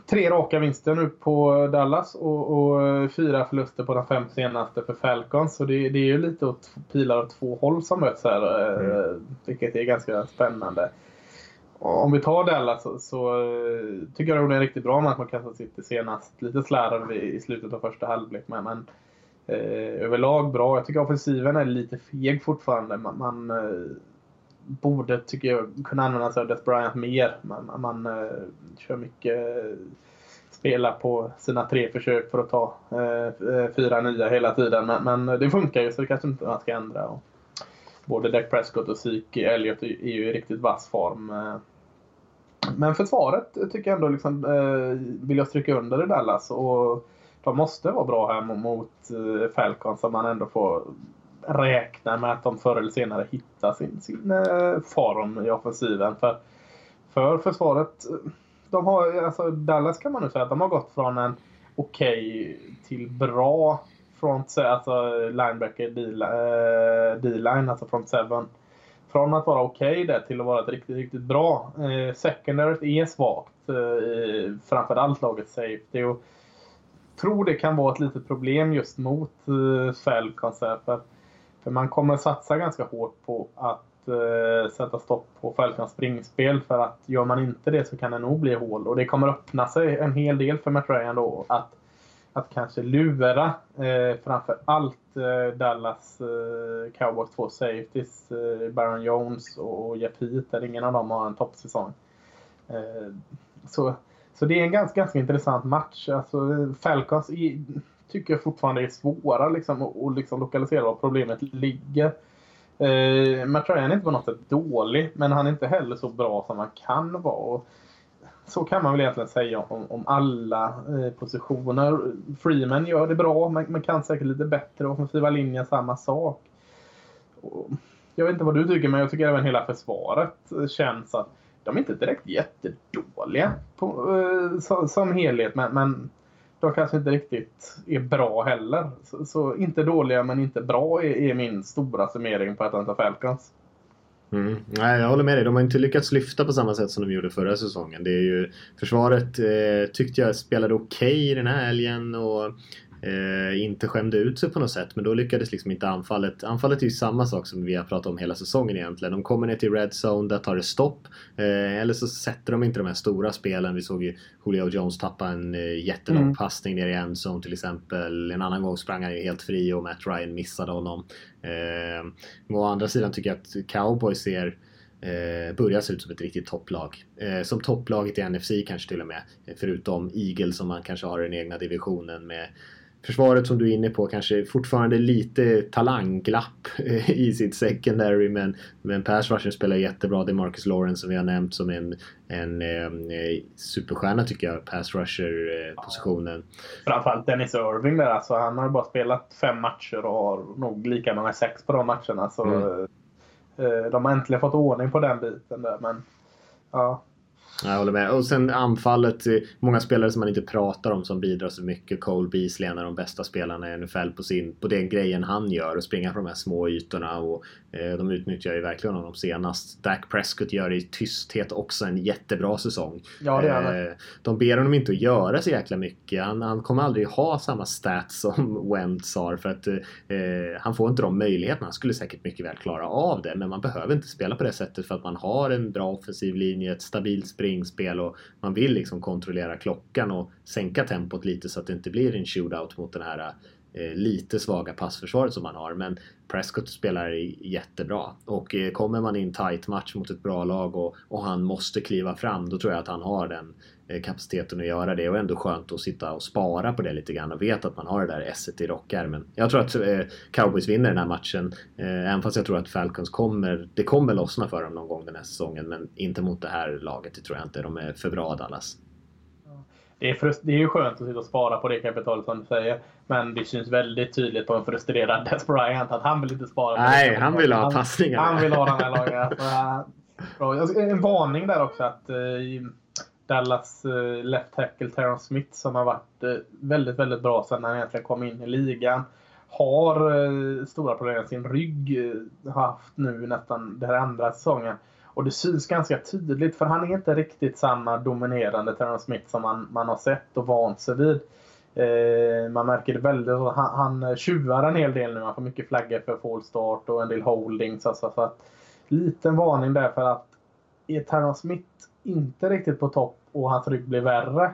tre raka vinster nu på Dallas och, och, fyra förluster på de fem senaste för Falcons. Så det, det är ju lite åt pilar åt två håll som möts här. Eh, mm. Vilket är ganska spännande. Om vi tar Dallas så, så tycker jag det är en riktigt bra match mot Kansas City senast. Lite slarv i, i slutet av första halvlek. Men, men eh, Eh, överlag bra. Jag tycker offensiven är lite feg fortfarande. Man, man eh, borde, tycker jag, kunna använda sig av Death Bryant mer. Man, man eh, kör mycket eh, spela på sina tre försök för att ta eh, eh, fyra nya hela tiden. Men, men, det funkar ju så det kanske inte man ska ändra. Och både Dak Prescott och Zeke Elliot, är ju i riktigt vass form. Eh. Men försvaret tycker jag ändå liksom, eh, vill jag stryka under i Dallas. Och de måste vara bra här mot eh, Falcon, så man ändå får räkna med att de förr eller senare hittar sin, sin eh, form i offensiven. För, för försvaret, de har, alltså Dallas kan man nu säga att de har gått från en okej okay till bra front, alltså linebacker eh, D-line, alltså front seven från att vara okej okay där till att vara ett riktigt, riktigt bra. Eh, secondaryt är svagt. Eh, framförallt laget safety. Och tror det kan vara ett litet problem just mot eh, Falcons. För, för man kommer satsa ganska hårt på att eh, sätta stopp på Falcons springspel. För att gör man inte det så kan det nog bli hål. Och det kommer öppna sig en hel del för Matt Ryan då. Att att kanske lura eh, framför allt eh, Dallas eh, Cowboys två safeties, eh, Baron Jones och Jeff Heath, där ingen av dem har en toppsäsong. Eh, så, så det är en ganska, ganska intressant match. Alltså, Falcons i, tycker jag fortfarande är svåra liksom, att liksom lokalisera var problemet ligger. Eh, Matt Ryan är inte på något sätt dålig, men han är inte heller så bra som han kan vara. Och så kan man väl egentligen säga om, om alla eh, positioner. Freeman gör det bra, men men kan säkert lite bättre. Offensiva linjen samma sak. Och jag vet inte vad du tycker, men jag tycker även hela försvaret eh, känns att de är inte direkt jättedåliga på, eh, som, som helhet, men, men de kanske inte riktigt är bra heller. Så, så inte dåliga, men inte bra är, är min stora summering på Atlanta Falcons. Mm. Nej, jag håller med dig. De har inte lyckats lyfta på samma sätt som de gjorde förra säsongen. Det är ju, försvaret eh, tyckte jag spelade okej okay den här helgen och eh, inte skämde ut sig på något sätt. Men då lyckades liksom inte anfallet. Anfallet är ju samma sak som vi har pratat om hela säsongen egentligen. De kommer ner till Red Zone, där tar det stopp. Eh, eller så sätter de inte de här stora spelen. Vi såg ju Julio Jones tappa en eh, jättelång mm. passning ner i en zone till exempel. En annan gång sprang han ju helt fri och Matt Ryan missade honom. Eh, å andra sidan tycker jag att Cowboys ser eh, börjar se ut som ett riktigt topplag. Eh, som topplaget i NFC kanske till och med. Förutom Eagles som man kanske har i den egna divisionen med Försvaret som du är inne på kanske fortfarande lite talangglapp i sitt secondary men, men pass rusher spelar jättebra. Det är Marcus Lawrence som vi har nämnt som en, en eh, superstjärna tycker jag, pass rusher-positionen. Ja. Framförallt Dennis Irving där alltså. Han har bara spelat fem matcher och har nog lika många sex på de matcherna. Så, mm. eh, de har äntligen fått ordning på den biten där. Men, ja, jag håller med. Och sen anfallet. Eh, många spelare som man inte pratar om som bidrar så mycket. Cole Beasley, en av de bästa spelarna i NFL på, sin, på den grejen han gör. Och springa på de här små ytorna. Och, de utnyttjar ju verkligen honom senast. Dak Prescott gör i tysthet också en jättebra säsong. Ja, det är eh, De ber honom inte att göra så jäkla mycket. Han, han kommer aldrig ha samma stats som Wentz har. För att eh, han får inte de möjligheterna. Han skulle säkert mycket väl klara av det. Men man behöver inte spela på det sättet för att man har en bra offensiv linje, ett stabilt spring springspel och man vill liksom kontrollera klockan och sänka tempot lite så att det inte blir en shootout mot den här eh, Eh, lite svaga passförsvaret som man har. Men Prescott spelar jättebra och eh, kommer man i en tight match mot ett bra lag och, och han måste kliva fram då tror jag att han har den eh, kapaciteten att göra det och ändå skönt att sitta och spara på det lite grann och veta att man har det där esset i rockärmen. Jag tror att Cowboys vinner den här matchen även fast jag tror att Falcons kommer, det kommer lossna för dem någon gång den här säsongen men inte mot det här laget, det tror jag inte. De är för bra Dallas det är, det är ju skönt att sitta och spara på det kapitalet som du säger. Men det syns väldigt tydligt på en frustrerad Des Bryant att han vill inte spara. Nej, han vill ha passningar. Han, vill ha den här laget. Alltså, en varning där också att uh, Dallas uh, left tackle Terrence Smith som har varit väldigt, väldigt bra sedan han egentligen kom in i ligan. Har stora problem med sin rygg. haft nu nästan den här andra säsongen. Och det syns ganska tydligt för han är inte riktigt samma dominerande Terrence Smith som man, man har sett och vant sig vid. Eh, man märker det väldigt. Han, han tjuvar en hel del nu. Han får mycket flaggor för full start och en del holdings. Alltså, så att, liten varning där för att är Terrence Smith inte riktigt på topp och hans rygg blir värre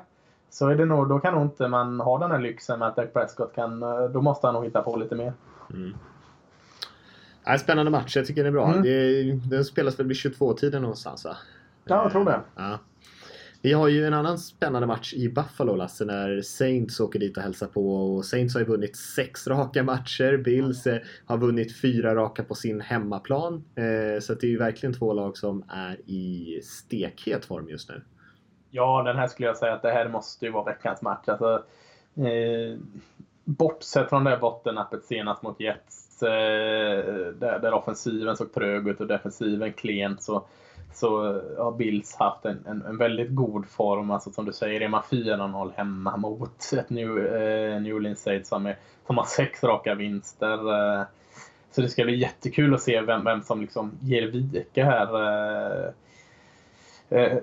så är det nog, då kan nog inte man ha den här lyxen med att Dak Prescott kan... Eh, då måste han nog hitta på lite mer. Mm. Ja, spännande match. Jag tycker den är bra. Mm. Det, den spelas väl vid 22-tiden någonstans va? Ja, jag tror det. Ja. Vi har ju en annan spännande match i Buffalo, Lasse, när Saints åker dit och hälsar på. Och Saints har ju vunnit sex raka matcher. Bills eh, har vunnit fyra raka på sin hemmaplan. Eh, så det är ju verkligen två lag som är i stekhet form just nu. Ja, den här skulle jag säga att det här måste ju vara veckans match. Alltså, eh, bortsett från det bottennappet senast mot Jets, Eh, där, där offensiven såg trög ut och defensiven klent, så så har Bills haft en, en, en, väldigt god form. Alltså som du säger, är man 4-0 hemma mot ett New, eh, New Orleans Saints som, är, som har sex raka vinster. Eh. Så det ska bli jättekul att se vem, vem som liksom ger vika här. Eh, eh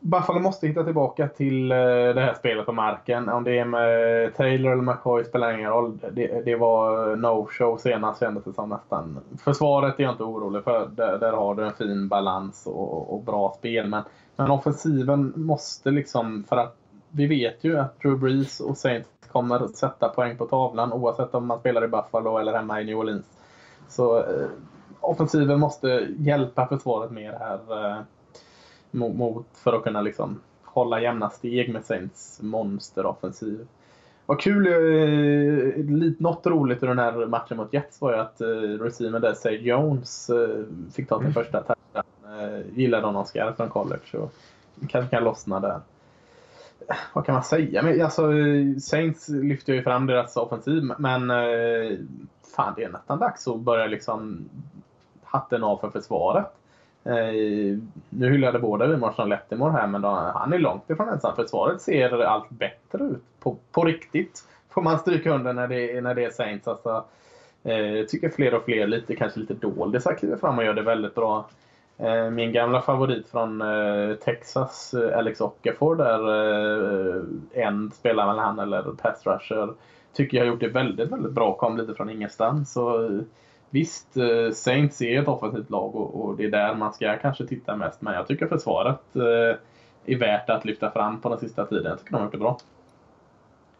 Buffalo måste hitta tillbaka till eh, det här spelet på marken. Om det är med Taylor eller McCoy spelar ingen roll. Det, det var no-show senast kändes det som nästan. Försvaret är jag inte orolig för. Där, där har du en fin balans och, och bra spel. Men, men offensiven måste liksom, för att vi vet ju att Drew Brees och Saints kommer sätta poäng på tavlan oavsett om man spelar i Buffalo eller hemma i New Orleans. Så eh, offensiven måste hjälpa försvaret mer här. Eh, mot, för att kunna liksom hålla jämna steg med Saints monsteroffensiv. Vad kul, eh, något roligt i den här matchen mot Jets var ju att eh, receiver där, Say Jones, eh, fick ta sin mm. första touchdown. Eh, gillade honom skarpt från college. Så kanske kan lossna där. Vad kan man säga? Men, alltså, Saints lyfter ju fram deras offensiv, men eh, fan det är nästan dags att börja liksom hatten av för försvaret. Eh, nu hyllade båda vi Marshall Lettimor här, men då, han är långt ifrån ensam. Försvaret ser allt bättre ut. På, på riktigt, får man stryka under när det, när det är Saints. Alltså, eh, jag tycker fler och fler, lite, kanske lite doldisar, kliver fram och gör det väldigt bra. Eh, min gamla favorit från eh, Texas, eh, Alex Ockerford, där eh, en spelar väl han eller pass rusher, tycker jag har gjort det väldigt, väldigt bra. Kom lite från ingenstans. Och, eh, Visst, eh, Saints är ett offensivt lag och, och, det är där man ska kanske titta mest. Men jag tycker försvaret eh, är värt att lyfta fram på den sista tiden. Jag tycker de har gjort det bra.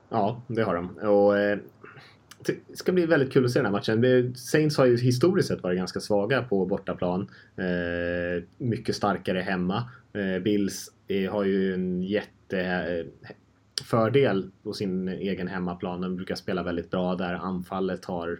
Ja, det har de. Och, eh, det ska bli väldigt kul att se den här matchen. Saints har ju historiskt sett varit ganska svaga på bortaplan. Eh, mycket starkare hemma. Eh, Bills är, har ju en jättefördel eh, på sin egen hemmaplan. De brukar spela väldigt bra där. Anfallet har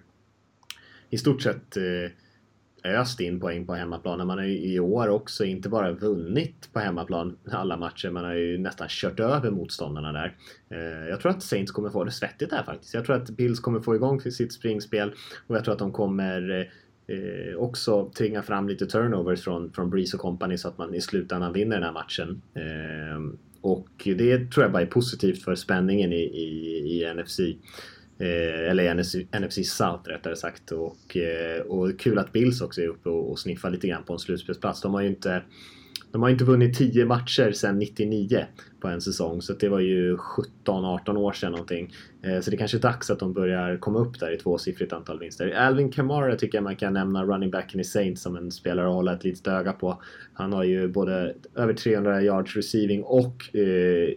i stort sett eh, öst in poäng på hemmaplan. Man har ju i år också inte bara vunnit på hemmaplan alla matcher, man har ju nästan kört över motståndarna där. Eh, jag tror att Saints kommer få det svettigt här faktiskt. Jag tror att Bills kommer få igång sitt springspel och jag tror att de kommer eh, också tvinga fram lite turnovers från, från Breeze och company så att man i slutändan vinner den här matchen. Eh, och det tror jag bara är positivt för spänningen i, i, i NFC. Eh, eller NFC, NFC South rättare sagt. Och, eh, och kul att Bills också är uppe och, och sniffar lite grann på en slutspelsplats. De har ju inte de har inte vunnit 10 matcher sedan 99 på en säsong så det var ju 17-18 år sedan någonting. Eh, så det kanske är dags att de börjar komma upp där i tvåsiffrigt antal vinster. Alvin Kamara tycker jag man kan nämna running backen i Saints som en spelare att hålla ett litet öga på. Han har ju både över 300 yards receiving och eh,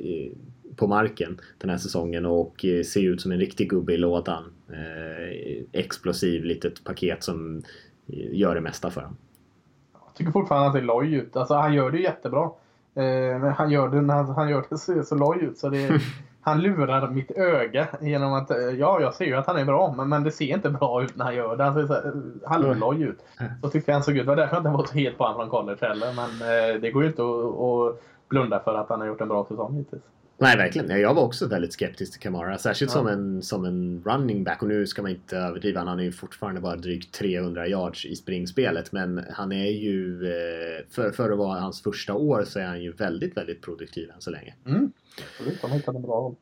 på marken den här säsongen och eh, ser ut som en riktig gubbe i lådan. Eh, explosiv litet paket som gör det mesta för honom. Jag tycker fortfarande att han ser loj ut. Alltså han gör det jättebra. Eh, men han gör det han gör det så, så loj ut. Så det, han lurar mitt öga genom att, ja jag ser ju att han är bra men, men det ser inte bra ut när han gör det. Han ser så halvloj ut. Så tyckte jag han såg ut. Det var därför jag inte var så helt på honom från college heller. Men eh, det går ju inte att, att blunda för att han har gjort en bra säsong hittills. Nej, verkligen. Jag var också väldigt skeptisk till Kamara. Särskilt ja. som, en, som en running back. Och nu ska man inte överdriva. Han har ju fortfarande bara drygt 300 yards i springspelet. Men han är ju... Eh, för, för att vara hans första år så är han ju väldigt, väldigt produktiv än så länge. Mm. Han en bra roll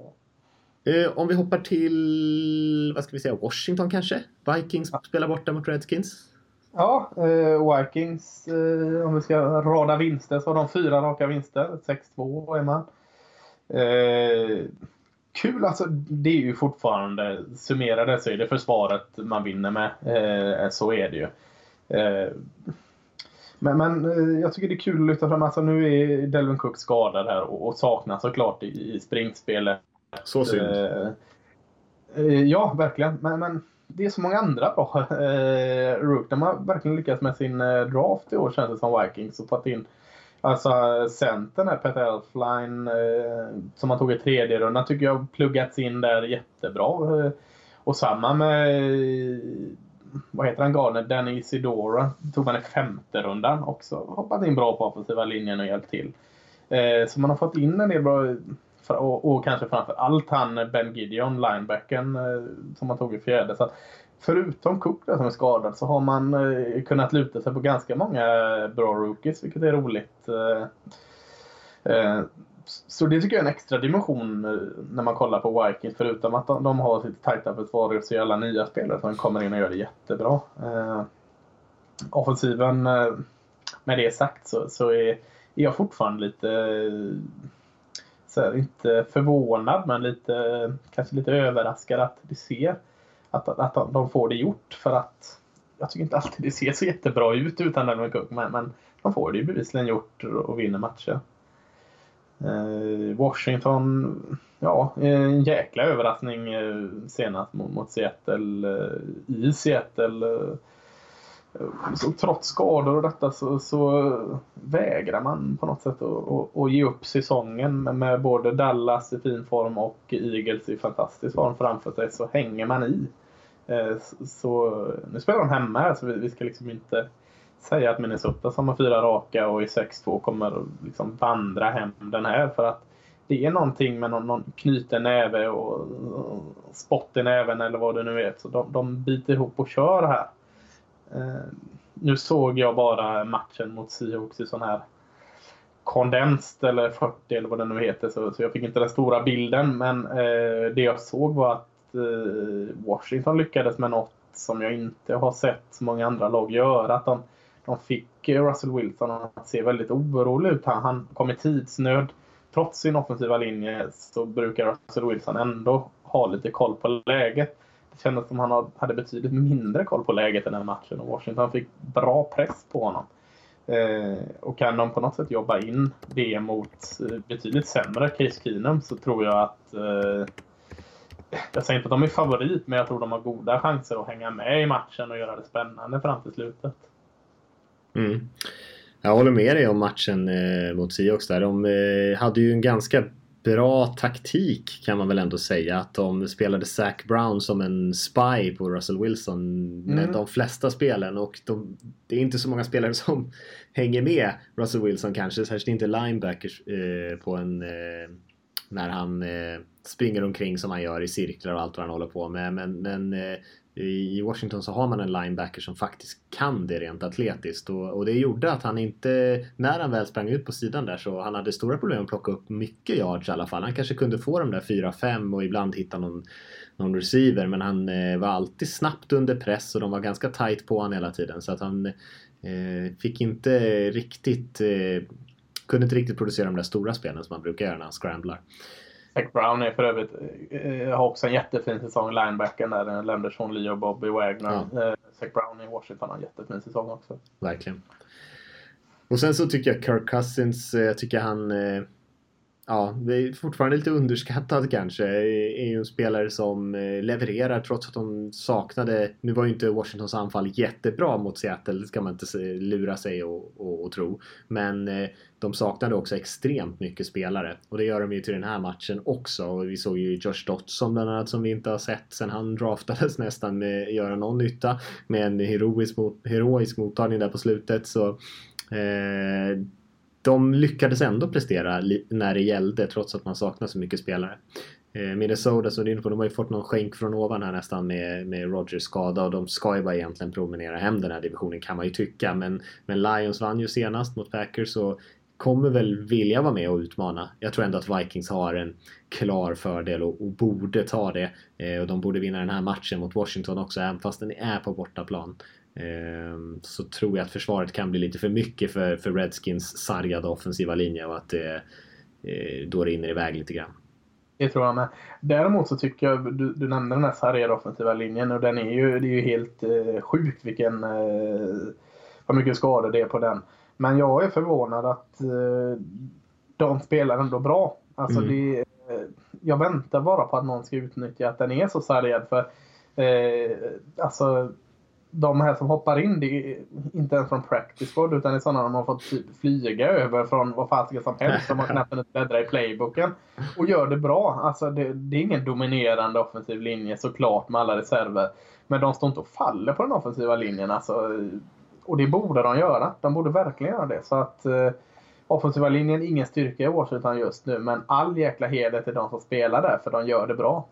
eh, Om vi hoppar till, vad ska vi säga, Washington kanske? Vikings ja. spelar borta mot Redskins. Ja, eh, Vikings, eh, om vi ska rada vinster så har de fyra raka vinster. 6-2 är man. Eh, kul alltså. Det är ju fortfarande, summera det så är det försvaret man vinner med. Eh, så är det ju. Eh, men, men eh, jag tycker det är kul att lyfta fram, alltså nu är Delvin Cook skadad här och, och saknas såklart i, i springspelet. Så synd. Eh, eh, ja, verkligen. Men, men det är så många andra bra eh, Rook. De har verkligen lyckats med sin draft i år känns det som Vikings och fått in Alltså centern här, Peter Elfline eh, som han tog i tredje rundan tycker jag har pluggats in där jättebra. Eh, och samma med eh, vad heter han, Gardner? Danny Isidora tog man i femte rundan också. Hoppat in bra på offensiva linjen och hjälpt till. Så man har fått in en del bra och, och kanske framför allt han Ben Gideon, linebacken, som man tog i fjärde. Så förutom Cook där som är skadad så har man eh, kunnat luta sig på ganska många bra rookies, vilket är roligt. Eh, eh, så det tycker jag är en extra dimension eh, när man kollar på Vikings. Förutom att de, de har sitt tajta försvar så är alla nya spelare som kommer in och gör det jättebra. Eh, offensiven, eh, med det sagt så, så är, är jag fortfarande lite eh, så här, inte förvånad men lite, kanske lite överraskad att det ser att, att de får det gjort. För att jag tycker inte alltid det ser så jättebra ut utan Dalvin Cook. Men, men de får det ju bevisligen gjort och vinner matcher. Eh, Washington, ja, eh, en jäkla överraskning eh, senast mot, Seattle. I Seattle. Så trots skador och detta så, så vägrar man på något sätt att, att, ge upp säsongen med både Dallas i fin form och Eagles i fantastisk form framför sig så hänger man i. Eh, så, nu spelar de hemma här så vi, vi ska liksom inte säga att Minnesota som har fyra raka och i 6-2 kommer liksom vandra hem den här för att det är någonting med någon, någon knuten näve och spott i näven eller vad det nu är. Så de, de biter ihop och kör här. Eh, nu såg jag bara matchen mot Seahawks i sån här kondenst eller 40 eller vad det nu heter så, så jag fick inte den stora bilden men eh, det jag såg var att Eh, Washington lyckades med något som jag inte har sett så många andra lag göra. Att de, de fick eh, Russell Wilson att se väldigt orolig ut. Han, han kom i tidsnöd. Trots sin offensiva linje så brukar Russell Wilson ändå ha lite koll på läget. Det kändes som han hade betydligt mindre koll på läget i den här matchen och Washington fick bra press på honom. Eh, och kan de på något sätt jobba in det mot eh, betydligt sämre Case Keenum så tror jag att eh, jag säger inte att de är favorit, men jag tror de har goda chanser att hänga med i matchen och göra det spännande fram till slutet. Mm. Jag håller med dig om matchen eh, mot Seahawks där. De eh, hade ju en ganska bra taktik kan man väl ändå säga. Att de spelade Zac Brown som en spy på Russell Wilson mm. de flesta spelen. Och de, det är inte så många spelare som hänger med Russell Wilson kanske. Särskilt inte linebackers eh, på en eh, när han eh, springer omkring som han gör i cirklar och allt vad han håller på med. Men, men eh, i Washington så har man en linebacker som faktiskt kan det rent atletiskt och, och, det gjorde att han inte, när han väl sprang ut på sidan där så han hade stora problem att plocka upp mycket yards i alla fall. Han kanske kunde få de där 4-5 och ibland hitta någon, någon receiver men han eh, var alltid snabbt under press och de var ganska tight på honom hela tiden så att han eh, fick inte riktigt eh, kunde inte riktigt producera de där stora spelen som man brukar göra när han scramblar. Zach Brown är för övrigt, eh, har också en jättefin säsong, linebacken där. Lämnar Sean Lee och Bobby Wagner. Ja. Eh, Brown i Washington har en jättefin säsong också. Verkligen. Och sen så tycker jag Kirk Cousins, eh, jag tycker han eh, ja, det är fortfarande lite underskattad kanske. Är ju en spelare som eh, levererar trots att de saknade... Nu var ju inte Washingtons anfall jättebra mot Seattle, det ska man inte lura sig och, och, och tro. Men eh, de saknade också extremt mycket spelare och det gör de ju till den här matchen också. Och vi såg ju Josh Dotson bland annat som vi inte har sett sen han draftades nästan med göra någon nytta med en heroisk, mot, heroisk mottagning där på slutet. Så eh, de lyckades ändå prestera när det gällde trots att man saknar så mycket spelare. Eh, Minnesota som du är inne på, de har ju fått någon skänk från ovan här nästan med, med Rogers skada och de ska ju bara egentligen promenera hem den här divisionen kan man ju tycka. Men, men Lions vann ju senast mot Packers och kommer väl vilja vara med och utmana. Jag tror ändå att Vikings har en klar fördel och, och borde ta det. Eh, och de borde vinna den här matchen mot Washington också även fast den är på bortaplan. Ehm, så tror jag att försvaret kan bli lite för mycket för, för Redskins sargade offensiva linje och att det eh, då rinner iväg lite grann. Det tror jag med. Däremot så tycker jag, du, du nämnde den här sargade offensiva linjen och den är ju, det är ju helt eh, sjukt vilken, eh, vad mycket skador det är på den. Men jag är förvånad att eh, de spelar ändå bra. Alltså mm. det, eh, jag väntar bara på att någon ska utnyttja att den är så sargad. För eh, alltså de här som hoppar in, det är inte ens från practice squad utan det är sådana de har fått typ flyga över från vad fasiken som helst. De har knappt hunnit bläddra i playbooken. Och gör det bra. Alltså det, det, är ingen dominerande offensiv linje såklart med alla reserver. Men de står inte och faller på den offensiva linjen. Alltså, och det borde de göra. De borde verkligen göra det. Så att eh, offensiva linjen, ingen styrka i Washington just nu. Men all jäkla heder till de som spelar där, för de gör det bra.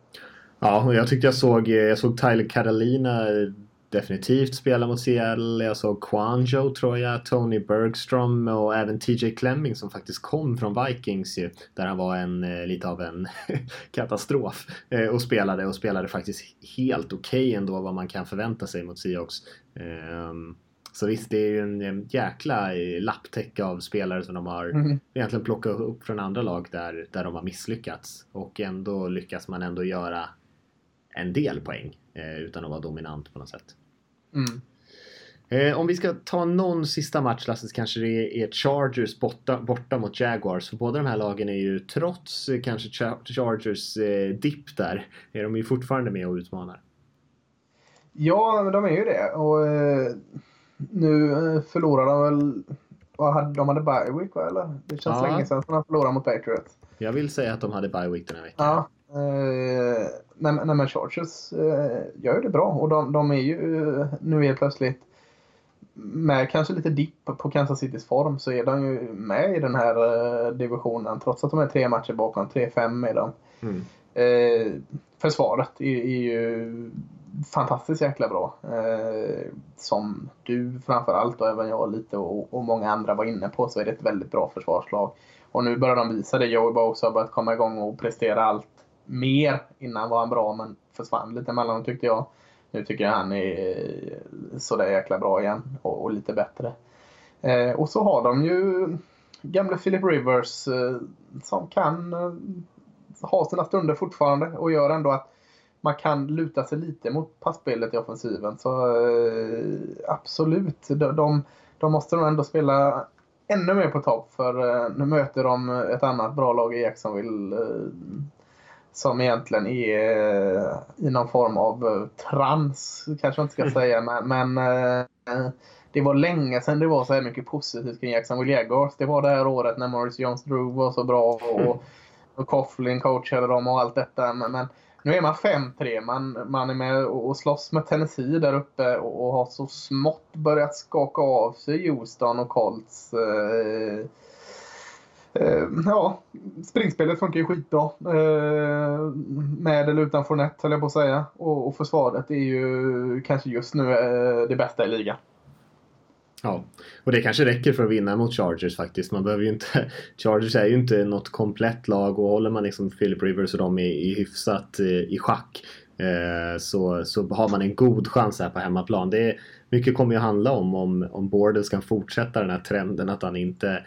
Ja, och jag tyckte jag såg, jag såg Tyler Catalina eh, definitivt spela mot Seattle. Jag såg Quanjo tror jag, Tony Bergstrom och även TJ Clemming som faktiskt kom från Vikings ju. Där han var en, eh, lite av en katastrof. Eh, och spelade och spelade faktiskt helt okej okay ändå vad man kan förvänta sig mot Seahawks. Um, så visst, det är ju en jäkla eh, lapptäcke av spelare som de har mm. egentligen plockat upp från andra lag där, där de har misslyckats. Och ändå lyckas man ändå göra en del poäng eh, utan att vara dominant på något sätt. Mm. Eh, om vi ska ta någon sista match Lasse så kanske det är Chargers borta, borta mot Jaguars. För båda de här lagen är ju trots eh, kanske Chargers eh, dipp där är de ju fortfarande med och utmanar. Ja, de är ju det. Och eh, nu eh, förlorar de väl... De hade bye week va? Eller? Det känns ja. länge sedan de förlorade mot Patriots. Jag vill säga att de hade bye week den här veckan. Ja. Eh, nej, nej, men Chargers eh, gör det bra och de, de är ju eh, nu helt plötsligt med kanske lite dipp på Kansas Citys form så är de ju med i den här eh, divisionen trots att de är tre matcher bakom. 3-5 är de. Mm. Eh, försvaret är, är, ju fantastiskt jäkla bra. Eh, som du framförallt och även jag lite och, och, många andra var inne på så är det ett väldigt bra försvarslag. Och nu börjar de visa det. Joey Bosa har börjat komma igång och prestera allt mer. Innan var han bra men försvann lite emellan tyckte jag. Nu tycker jag han är eh, sådär jäkla bra igen och, och lite bättre. Eh, och så har de ju gamle Philip Rivers eh, som kan eh, ha sina stunder fortfarande och gör ändå att man kan luta sig lite mot passspelet i offensiven. Så eh, absolut, de, de, de måste nog ändå spela ännu mer på topp för eh, nu möter de ett annat bra lag i Jacksonville eh, som egentligen är eh, i någon form av eh, trans, kanske jag inte ska mm. säga, men, men eh, det var länge sedan det var så här mycket positivt kring Jacksonville Jaguars. Det var det här året när Morris Jones-Drew var så bra och, mm. och Coughlin coachade dem och allt detta. Men, men nu är man 5-3. Man, man är med och slåss med Tennessee där uppe och, och har så smått börjat skaka av sig Houston och Colts. Eh, Eh, ja, springspelet funkar ju skitbra. Eh, med eller utan Fournette höll jag på att säga. Och, och försvaret är ju kanske just nu eh, det bästa i ligan. Ja, och det kanske räcker för att vinna mot Chargers faktiskt. Man behöver ju inte... Chargers är ju inte något komplett lag och håller man liksom Philip Rivers och dem i, i hyfsat i schack så, så har man en god chans här på hemmaplan. Det är, mycket kommer ju handla om om, om Borders kan fortsätta den här trenden att han inte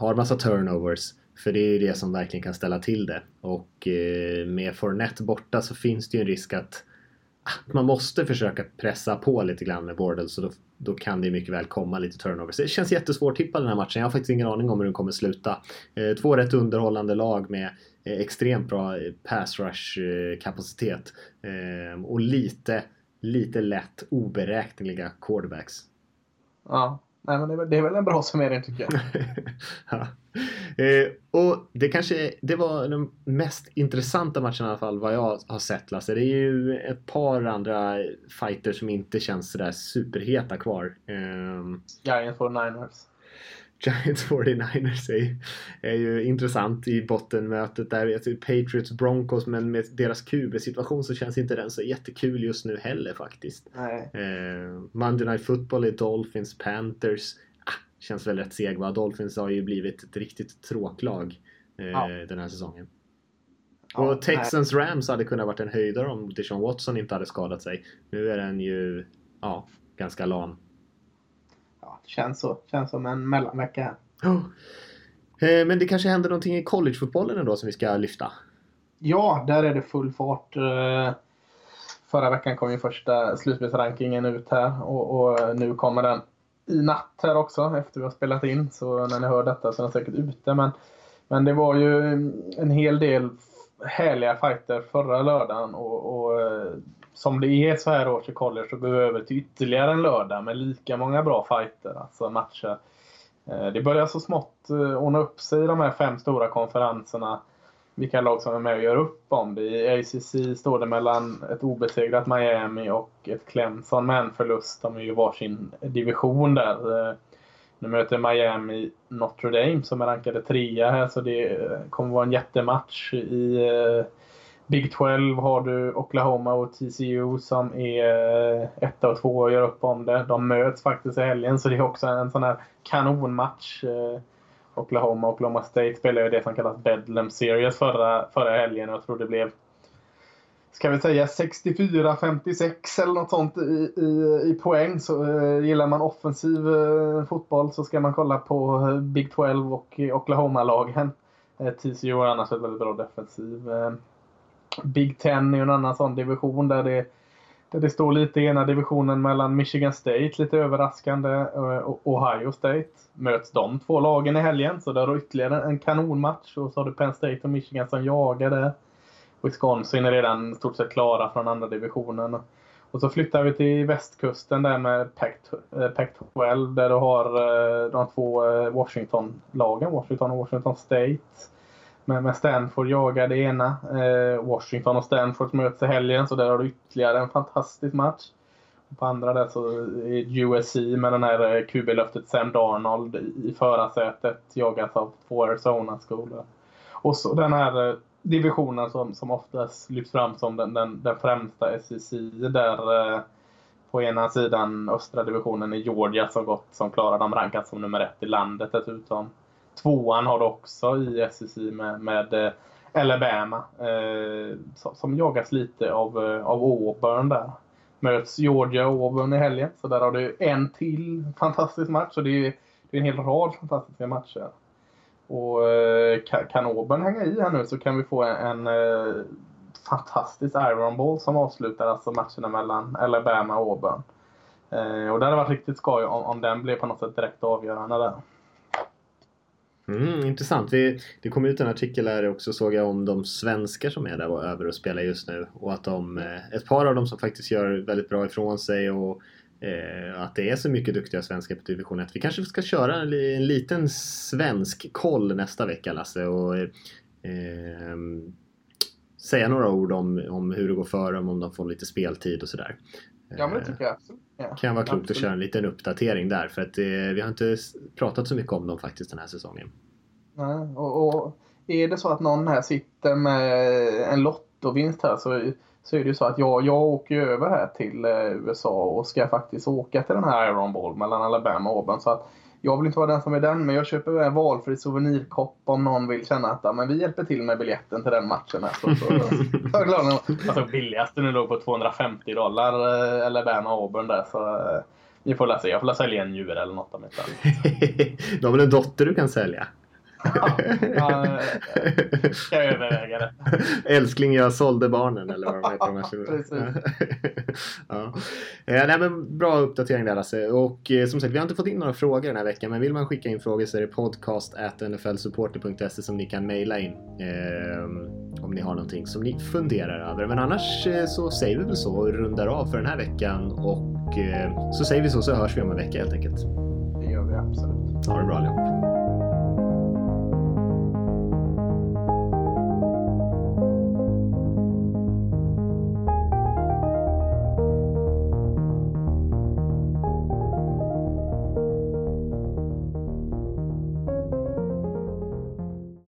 har massa turnovers. För det är ju det som verkligen kan ställa till det. Och eh, med Fournette borta så finns det ju en risk att man måste försöka pressa på lite grann med Bortles så då, då, kan det mycket väl komma lite turnovers. Det känns jättesvårt tippa den här matchen. Jag har faktiskt ingen aning om hur den kommer sluta. Eh, två rätt underhållande lag med eh, extremt bra eh, pass rush-kapacitet. Eh, eh, och lite, lite lätt oberäkneliga quarterbacks. Ja, Nej, men det är, väl, det är väl en bra summering tycker jag. ja. eh, och det kanske det var den mest intressanta matchen i alla fall vad jag har sett Lasse. Det är ju ett par andra fighter som inte känns sådär superheta kvar. Eh, Giants 49ers. Giants 49ers är, är ju intressant i bottenmötet där. Patriots Broncos men med deras QB-situation så känns inte den så jättekul just nu heller faktiskt. Eh, Monday Night Football är Dolphins Panthers. Ah, känns väl rätt seg va? Dolphins har ju blivit ett riktigt tråklag eh, ja. den här säsongen. Ja, och Texans nej. Rams hade kunnat varit en höjdare om Deshaun Watson inte hade skadat sig. Nu är den ju ja, ganska lam känns så. Känns som en mellanvecka här. Oh. Men det kanske händer någonting i collegefotbollen ändå som vi ska lyfta? Ja, där är det full fart. Eh, förra veckan kom ju första slutspelsrankingen ut här och, och, nu kommer den i natt här också efter vi har spelat in. Så när ni hör detta så är den säkert ute. Men, men det var ju en hel del härliga fighter förra lördagen och, och som det är så här års i college så går vi över till ytterligare en lördag med lika många bra fighter, alltså matcher. Eh, det börjar så smått eh, ordna upp sig i de här fem stora konferenserna. Vilka lag som är med och gör upp om det. I ACC står det mellan ett obesegrat Miami och ett Clemson med en förlust. De är ju varsin division där. Eh, nu möter Miami Notre Dame som är rankade trea här så det kommer vara en jättematch. I Big 12 har du Oklahoma och TCU som är eh, etta och två och gör upp om det. De möts faktiskt i helgen så det är också en sån här kanonmatch. Eh, Oklahoma och Oklahoma State spelade ju det som kallas Bedlam Series förra, förra helgen och jag tror det blev ska vi säga 64-56 eller något sånt i, i, i poäng. Så eh, gillar man offensiv eh, fotboll så ska man kolla på eh, Big 12 och Oklahoma-lagen. Eh, TCU har annars ett väldigt bra defensiv. Big Ten är ju en annan sån division där det där det står lite i ena divisionen mellan Michigan State, lite överraskande, eh, och Ohio State. Möts de två lagen i helgen, så där har du ytterligare en kanonmatch. Och så har du Penn State och Michigan som jagar det. Wisconsin är redan stort sett klara från andra divisionen. Och så flyttar vi till västkusten där med Pac-12 eh, där du har eh, de två Washington-lagen, Washington och Washington State. Med, med Stanford jagar det ena. Eh, Washington och Stanford möts i helgen så där har du ytterligare en fantastisk match. Och på andra där så är USC med den här eh, QB-löftet Sam Darnold i förarsätet jagas av två Arizona-skolor. Och så den här eh, divisionen som, som oftast lyfts fram som den, den, den främsta SEC där eh, på ena sidan östra divisionen är Georgia som gått som klarar de rankas som nummer ett i landet dessutom. Tvåan har du också i SEC med, med eh, Alabama eh, som jagas lite av, eh, av Auburn där. Möts Georgia och Auburn i helgen. Så där har du en till fantastisk match. Så det är, det är en hel rad fantastiska matcher. Och eh, kan Auburn hänga i här nu så kan vi få en, en eh, fantastisk Iron Ball som avslutar alltså matcherna mellan Alabama och Auburn. Eh, och det hade varit riktigt skoj om, om den blev på något sätt direkt avgörande där. Mm, intressant. Vi, det kom ut en artikel här också såg jag om de svenskar som är där och över och spelar just nu. Och att de, eh, ett par av dem som faktiskt gör väldigt bra ifrån sig och eh, att det är så mycket duktiga svenskar på division 1. Vi kanske ska köra en, en liten svensk koll nästa vecka Lasse och eh, säga några ord om, om hur det går för dem, om de får lite speltid och sådär. Ja men det tycker jag. Ja, kan vara klokt absolut. att köra en liten uppdatering där för att eh, vi har inte pratat så mycket om dem faktiskt den här säsongen. Nej, och, och är det så att någon här sitter med en lottovinst här så, så är det ju så att jag, jag åker ju över här till eh, USA och ska faktiskt åka till den här Iron Ball mellan Alabama och Auburn. Så att jag vill inte vara den som är den, men jag köper en valfri souvenirkopp om någon vill känna att men vi hjälper till med biljetten till den matchen. Här, så, så, så, glad. Alltså, billigaste nu låg på 250 dollar, eh, Alabama Auburn där. Så, eh, vi får läsa. Jag får sälja en njure eller något om inte Du har väl en dotter du kan sälja? Ja, jag överväga det. Älskling, jag sålde barnen eller vad de heter. De här ja. ja, nej, men bra uppdatering där Lasse. Och eh, som sagt, vi har inte fått in några frågor den här veckan. Men vill man skicka in frågor så är det podcast nflsupporter.se som ni kan mejla in. Eh, om ni har någonting som ni funderar över. Men annars eh, så säger vi väl så och rundar av för den här veckan. Och eh, så säger vi så så hörs vi om en vecka helt enkelt. Det gör vi absolut. Ha det bra allihop.